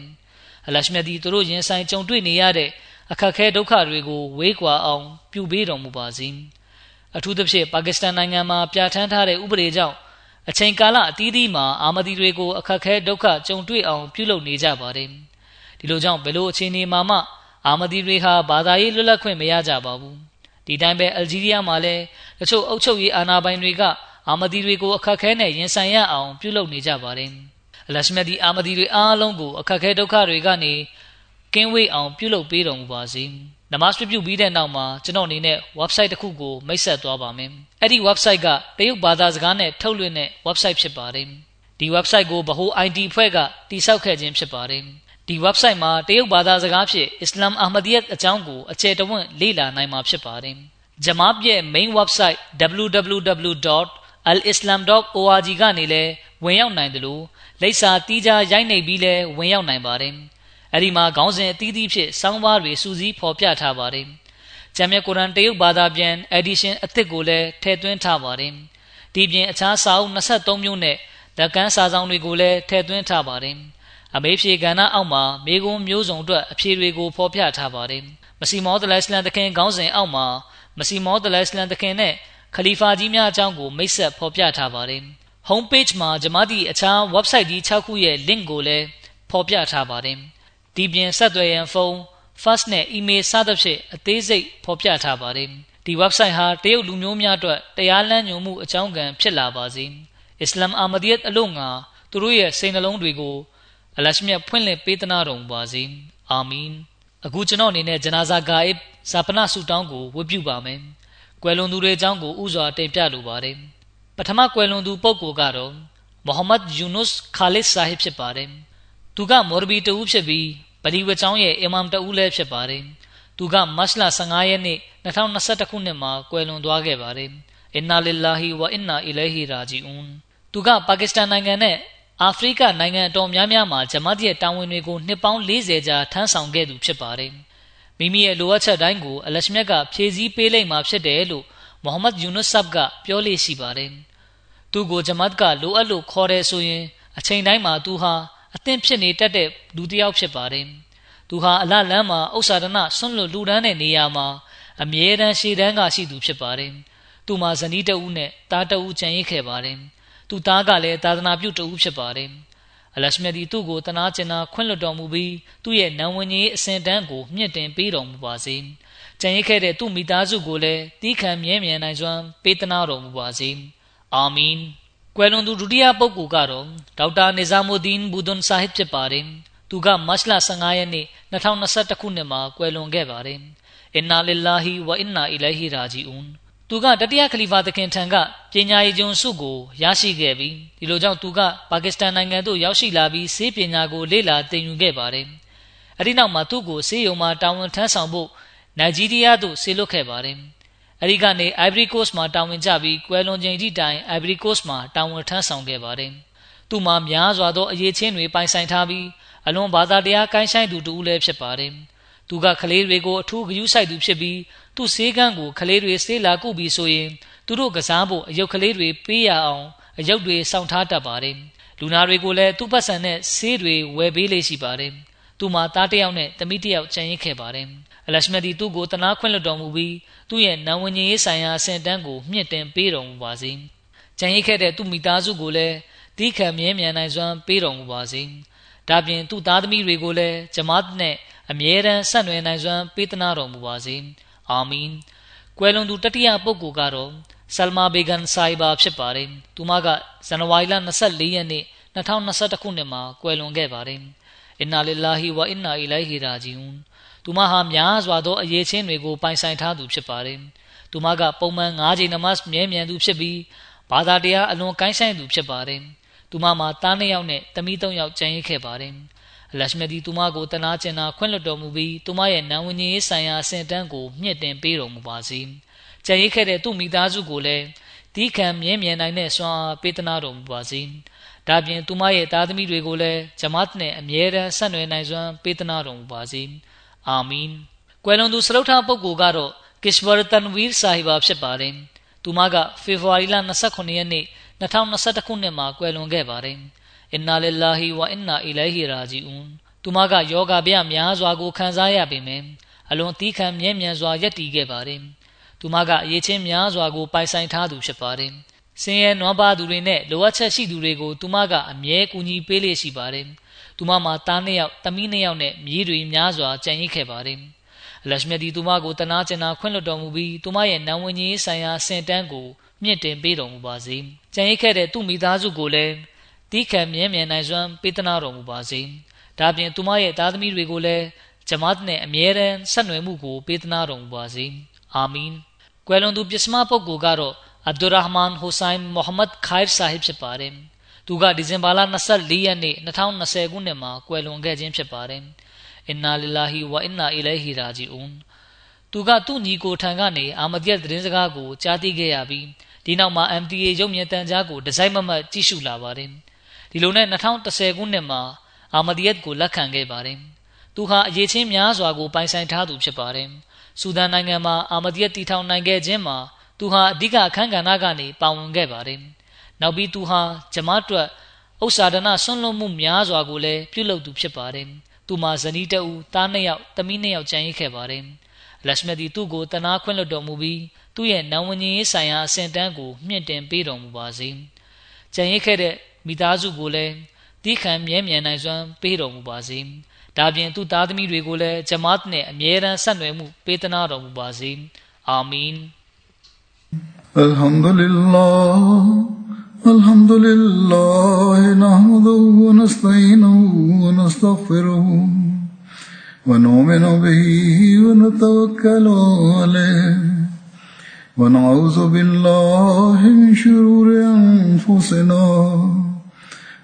B: အလရှမြတ်ဒီသူတို့ရင်ဆိုင်ကြုံတွေ့နေရတဲ့အခက်ခဲဒုက္ခတွေကိုဝေးကွာအောင် ပြုပေးတော်မူပါစေအထူးသဖြင့်ပါကစ္စတန်နိုင်ငံမှာပြဋ္ဌာန်းထားတဲ့ဥပဒေကြောင့်အချိန်ကာလအသီးသီးမှာအာမဒီတွေကိုအခက်ခဲဒုက္ခကြုံတွေ့အောင်ပြုလုပ်နေကြပါတယ်ဒီလိုကြောင့်ဘယ်လိုအခြေအနေမှာမှအာမဒီတွေဟာဘာသာရေးလွတ်လပ်ခွင့်မရကြပါဘူးဒီတိုင်းပဲအယ်ဂျီးရီးယားမှာလည်းတချို့အုပ်ချုပ်ရေးအာဏာပိုင်တွေက အာမဒီတွေကိုအခက်ခဲနဲ့ရင်ဆိုင်ရအောင်ပြုလုပ်နေကြပါတယ်အလရှမြတ်ဒီအာမဒီတွေအားလုံးကိုအခက်ခဲဒုက္ခတွေကနေကင်းဝေးအောင်ပြုလုပ်ပေးတော်မူပါစေနမတ်ပြုပြုပြီးတဲ့နောက်မှာကျွန်တော်အနေနဲ့ website တစ်ခုကိုမိတ်ဆက်သွားပါမယ်အဲ့ဒီ website ကတရုတ်ဘာသာစကားနဲ့ထုတ်လွှင့်တဲ့ website ဖြစ်ပါတယ်ဒီ website ကိုဗဟို ID ဖွဲ့ကတည်ဆောက်ခဲ့ခြင်းဖြစ်ပါတယ်ဒီ website မှာတရုတ်ဘာသာစကားဖြင့်အစ္စလာမ်အာမဒီယတ်အကြောင်းကိုအခြေတဝင့်လေ့လာနိုင်မှာဖြစ်ပါတယ်ဂျမားရဲ့ main website www.alislam.org ကနေလည်းဝင်ရောက်နိုင်တယ်လို့လိပ်စာတီးခြားရိုက်နှိပ်ပြီးလည်းဝင်ရောက်နိုင်ပါတယ်အဲ့ဒီမှာခေါင်းစဉ်အသီးသီးဖြင့်စောင်းပါးတွေစူးစီးဖော်ပြထားပါတယ်။ဂျမ်မြတ်ကုရ်အာန်တရုတ်ဘာသာပြန် edition အသစ်ကိုလည်းထည့်သွင်းထားပါတယ်။ဒီပြင်အခြားစာအုပ်23မျိုးနဲ့ဓကန်းစာဆောင်တွေကိုလည်းထည့်သွင်းထားပါတယ်။အမေဖြေကဏ္ဍအောက်မှာမေကွန်းမျိုးစုံအတွက်အဖြေတွေကိုဖော်ပြထားပါတယ်။မစီမောဒလစ်လန်တခင်ခေါင်းစဉ်အောက်မှာမစီမောဒလစ်လန်တခင်နဲ့ ခလီဖာကြီးများအကြောင်းကိုမိတ်ဆက်ဖော်ပြထားပါတယ်။ home page မှာဂျမားတီအခြား website ကြီး6ခုရဲ့ link ကိုလည်းဖော်ပြထားပါတယ်။ဒီပြင်ဆက်သွယ်ရန်ဖုန်း fax နဲ့ email စသဖြင့်အသေးစိတ်ဖော်ပြထားပါတယ်ဒီ website ဟာတရုတ်လူမျိုးများအတွက်တရားလမ်းညွှန်မှုအကြောင်းကံဖြစ်လာပါစေအစ္စလာမ်အာမဒီယတ်အလို့ငါသူတို့ရဲ့စိတ်နှလုံးတွေကိုအလရှမြတ်ဖွင့်လှစ်ပေးသနာတော်မူပါစေအာမင်အခုကျွန်တော်အနေနဲ့ဂျနာဇာဂါအစ်ဇာပနဆူတောင်းကိုဝတ်ပြုပါမယ် ကွယ်လွန်သူတွေအကြောင်းကိုဥစွာတင်ပြလိုပါတယ်ပထမကွယ်လွန်သူပုဂ္ဂိုလ်ကတော့မိုဟမ္မဒ်ယူနုစ်ခါလစ်ဆာဟစ်ဖြစ်ပါတယ်သူကမော်ရဘီတူဖြစ်ပြီးပလီဝချောင်းရဲ့အီမမ်တဦးလည်းဖြစ်ပါတယ်။သူကမတ်လ15ရက်နေ့2021ခုနှစ်မှာကွယ်လွန်သွားခဲ့ပါတယ်။အင်နာလ illah ဝအင်နာအီလိုဟီရာဂျီအွန်သူကပါကစ္စတန်နိုင်ငံနဲ့အာဖရိကနိုင်ငံအတော်များများမှာဂျမတ်ရဲ့တာဝန်တွေကိုနှစ်ပေါင်း40ကြာထမ်းဆောင်ခဲ့သူဖြစ်ပါတယ်။ မိမိရဲ့လိုအပ်ချက်တိုင်းကိုအလရှမြတ်ကဖြည့်ဆည်းပေးလိုက်မှာဖြစ်တယ်လို့မိုဟမ္မဒ်ယူနုဆပ်ကပြောလေ့ရှိပါတယ်။သူကိုဂျမတ်ကလိုအပ်လို့ခေါ်တယ်ဆိုရင်အချိန်တိုင်းမှာသူဟာအသင့်ဖြစ်နေတတ်တဲ့လူတစ်ယောက်ဖြစ်ပါတယ်။သူဟာအလလန်းမှာဥစ္စာဒနာဆွန့်လွတ်လူဒန်းတဲ့နေရာမှာအမြဲတမ်းရှေ့တန်းကရှိသူဖြစ်ပါတယ်။သူမှာဇနီးတဦးနဲ့တားတဦးကြံရစ်ခဲ့ပါတယ်။သူ့သားကလည်းသာသနာပြုတူဖြစ်ပါတယ် အလရှမြတ်ဒီသူ့ကိုတနာကျင်နာခွင့်လွှတ်တော်မူပြီးသူ့ရဲ့နံဝင်ကြီးအစဉ်တန်းကိုမြင့်တင်ပေးတော်မူပါစေကြံရစ်ခဲ့တဲ့သူ့မိသားစုကိုလည်းတီးခံမြဲမြံနိုင်စွမ်းပေးသနာတော်မူပါစေအာမင်ကွယ်လွန်သူဒုတိယပုဂ္ဂိုလ်ကတော့ဒေါက်တာနေဇာမူဒီန်ဘူဒွန်ဆာဟစ်ဖြစ်ပါတယ်သူကမတ်လ15ရက်နေ့2021ခုနှစ်မှာကွယ်လွန်ခဲ့ပါတယ်အင်နာလ illah ဝအင်နာအီလိုဟီရာဂျီအွန် သူကတတိယခလီဖာသခင်ထံကပညာရေးကျွန်းစုကိုရရှိခဲ့ပြီးဒီလိုကြောင့်သူကပါကစ္စတန်နိုင်ငံသို့ရောက်ရှိလာပြီးဆေးပညာကိုလေ့လာသင်ယူခဲ့ပါတယ်။အဲဒီနောက်မှာသူ့ကိုဆေးရုံမှာတာဝန်ထမ်းဆောင်ဖို့နိုင်ဂျီးရီးယားသို့ဆေးလွတ်ခဲ့ပါတယ်။အဲဒီကနေ Ivory Coast မှာတာဝန်ကျပြီးကွယ်လွန်ချိန်ထိတိုင် Ivory Coast မှာတာဝန်ထမ်းဆောင်ခဲ့ပါတယ်။သူ့မှာများစွာသောအရေးချင်းတွေပိုင်ဆိုင်ထားပြီးအလွန်ဘာသာတရားကိုင်းဆိုင်သူတူလည်းဖြစ်ပါတယ်။သူကကလေးတွေကိုအထူးဂရုစိုက်သူဖြစ်ပြီး သူ့ဆေးကန်းကိုကလေးတွေဆေးလာကုပြီးဆိုရင်သူတို့ကစားဖို့အယုတ်ကလေးတွေပေးရအောင်အယုတ်တွေစောင့်ထားတတ်ပါတယ်လူနာတွေကိုလည်းသူ့ပတ်စံနဲ့ဆေးတွေဝယ်ပေးလေ့ရှိပါတယ်သူ့မှာသားတစ်ယောက်နဲ့သမီးတစ်ယောက်ကြံရစ်ခဲ့ပါတယ်အလရှမဒီသူ့ကိုတနာခွင့်လွှတ်တော်မူပြီးသူ့ရဲ့နံဝင်ကြီးရေးဆိုင်ရာအဆင့်တန်းကိုမြင့်တင်ပေးတော်မူပါစေကြံရစ်ခဲ့တဲ့သူ့မိသားစုကိုလည်းတီးခံမြဲမြံနိုင်စွမ်းပေးတော်မူပါစေဒါပြင်သူ့သားသမီးတွေကိုလည်းဂျမတ်နဲ့အမြဲတမ်းဆက်နွယ်နိုင်စွမ်းပေးသနာတော်မူပါစေ အာမင်ကွယ်လွန်သူတတိယပုဂ္ဂိုလ်ကတော့ဆလမာဘေဂန်ဆိုင်ဘာဖြစ်ပါတယ်သူမကဇန်နဝါရီလ24ရက်နေ့2021ခုနှစ်မှာကွယ်လွန်ခဲ့ပါတယ်အင်နာလ illah ဝအင်နာအီလိုဟီရာဂျီဦးသူမဟာများစွာသောအရေးချင်းတွေကိုပိုင်ဆိုင်ထားသူဖြစ်ပါတယ်သူမကပုံမှန်၅ချိန်နမတ်မြဲမြံသူဖြစ်ပြီးဘာသာတရားအလွန်ကိုင်းဆိုင်သူဖြစ်ပါတယ်သူမမှာတားနှစ်ယောက်နဲ့သမီးသုံးယောက်ကျန်ရစ်ခဲ့ပါတယ် အလရှမဒီသူမကိုတနာကျင်နာခွင့်လွှတ်တော်မူပြီးသူမရဲ့နံဝင်ကြီးဆိုင်ရာအဆင့်တန်းကိုမြင့်တင်ပေးတော်မူပါစေ။ကြံရိတ်ခဲ့တဲ့သူ့မိသားစုကိုလည်းတီးခံမြဲမြံနိုင်တဲ့စွမ်းအားပေးသနာတော်မူပါစေ။ဒါပြင်သူမရဲ့သားသမီးတွေကိုလည်းဂျမတ်နဲ့အမြဲတမ်းဆက်နွယ်နိုင်စွမ်းပေးသနာတော်မူပါစေ။အာမင်။ကွယ်လွန်သူစလုထပုဂ္ဂိုလ်ကတော့ကစ္စဝရတန်ဝီရ်ဆာဟီဘာဖြစ်ပါတယ်။သူမကဖေဖော်ဝါရီလ29ရက်နေ့2021ခုနှစ်မှာကွယ်လွန်ခဲ့ပါတယ်။ အင်နာလ illah ဝအင်နာအီလိုဟီရာဂျီအွန်သူမကယောဂဗျများစွာကိုခံစားရပေမယ့်အလွန်သီးခံမြဲမြံစွာယက်တည်ခဲ့ပါတယ်သူမကအရေးချင်းများစွာကိုပိုင်ဆိုင်ထားသူဖြစ်ပါတယ်ဆင်းရဲနွမ်းပါသူတွေနဲ့လိုအပ်ချက်ရှိသူတွေကိုသူမကအမြဲကူညီပေးလေ့ရှိပါတယ်သူမမှာသားနှစ်ယောက်သမီးနှစ်ယောက်နဲ့မြေးတွေများစွာကြံရစ်ခဲ့ပါတယ်လရှမြဒီသူမကိုတနာကျင်နာခွင့်လွှတ်တော်မူပြီးသူမရဲ့နံဝင်ကြီးဆိုင်ရာစင်တန်းကိုမြင့်တင်ပေးတော်မူပါစေ။ကြံရစ်ခဲ့တဲ့သူ့မိသားစုကိုလည်း တီးခံမြဲမြံနိုင်စွမ်းပေးသနာတော်မူပါစေ။ဒါပြင်သူမရဲ့သားသမီးတွေကိုလည်းဂျမတ်နဲ့အမြဲတမ်းဆက်နွယ်မှုကိုပေးသနာတော်မူပါစေ။အာမင်။ကွယ်လွန်သူပစ္စမပုဂ္ဂိုလ်ကတော့အဗ်ဒူရာဟ်မန်ဟူဆိုင်မိုဟမ္မဒ်ခိုင်ဆာဟစ်ဖြစ်ပါတယ်။သူကဒီဇင်ဘာလ24ရက်နေ့2020ခုနှစ်မှာကွယ်လွန်ခဲ့ခြင်းဖြစ်ပါတယ်။အင်နာလ illah ဝအင်နာအီလိုဟီရာဂျီအွန်သူကသူ့ညီကိုထံကနေအာမဒီယတ်သတင်းစကားကိုကြားသိခဲ့ရပြီးဒီနောက်မှာ MTA ရုပ်မြင်သံကြားကိုဒီဇိုင်းမမတ်ကြည့်ရှုလာပါတယ်။ ဒီလိုနဲ့2010ခုနှစ်မှာအာမဒီယတ်ကိုလက်ခံခဲ့ပါတယ်။သူဟာအရေးချင်းများစွာကိုပိုင်ဆိုင်ထားသူဖြစ်ပါတယ်။ဆူဒန်နိုင်ငံမှာအာမဒီယတ်တည်ထောင်နိုင်ခဲ့ခြင်းမှာသူဟာအဓိကအခန်းကဏ္ဍကနေပါဝင်ခဲ့ပါတယ်။နောက်ပြီးသူဟာဂျမတ်အတွက်ဥစ္စာဒနာဆွန့်လွတ်မှုများစွာကိုလည်းပြုလုပ်သူဖြစ်ပါတယ်။သူမှာဇနီးတဦးသားနှစ်ယောက်သမီးနှစ်ယောက်ကျန်ရစ်ခဲ့ပါတယ်။လက်ရှမဒီသူ့ကိုတနာခွင့်လွှတ်တော်မူပြီးသူ့ရဲ့နံဝင်ကြီးဆိုင်ရာအဆင့်တန်းကိုမြင့်တင်ပေးတော်မူပါစေ။ကျန်ရစ်ခဲ့တဲ့ မိသားစုကိုလည်းတီးခံမြဲမြံနိုင်စွမ်းပေးတော်မူပါစေ။ဒါပြင်သူ့သားသမီးတွေကိုလည်းဂျမတ်နဲ့အမြဲတမ်းဆက်နွယ်မှုပေးသနာတော်မူပါစေ။အာမင်။
A: الحمد لله الحمد لله نحمده ونستعينه ونستغفره ونؤمن به ونتوكل عليه ونعوذ بالله من شرور أنفسنا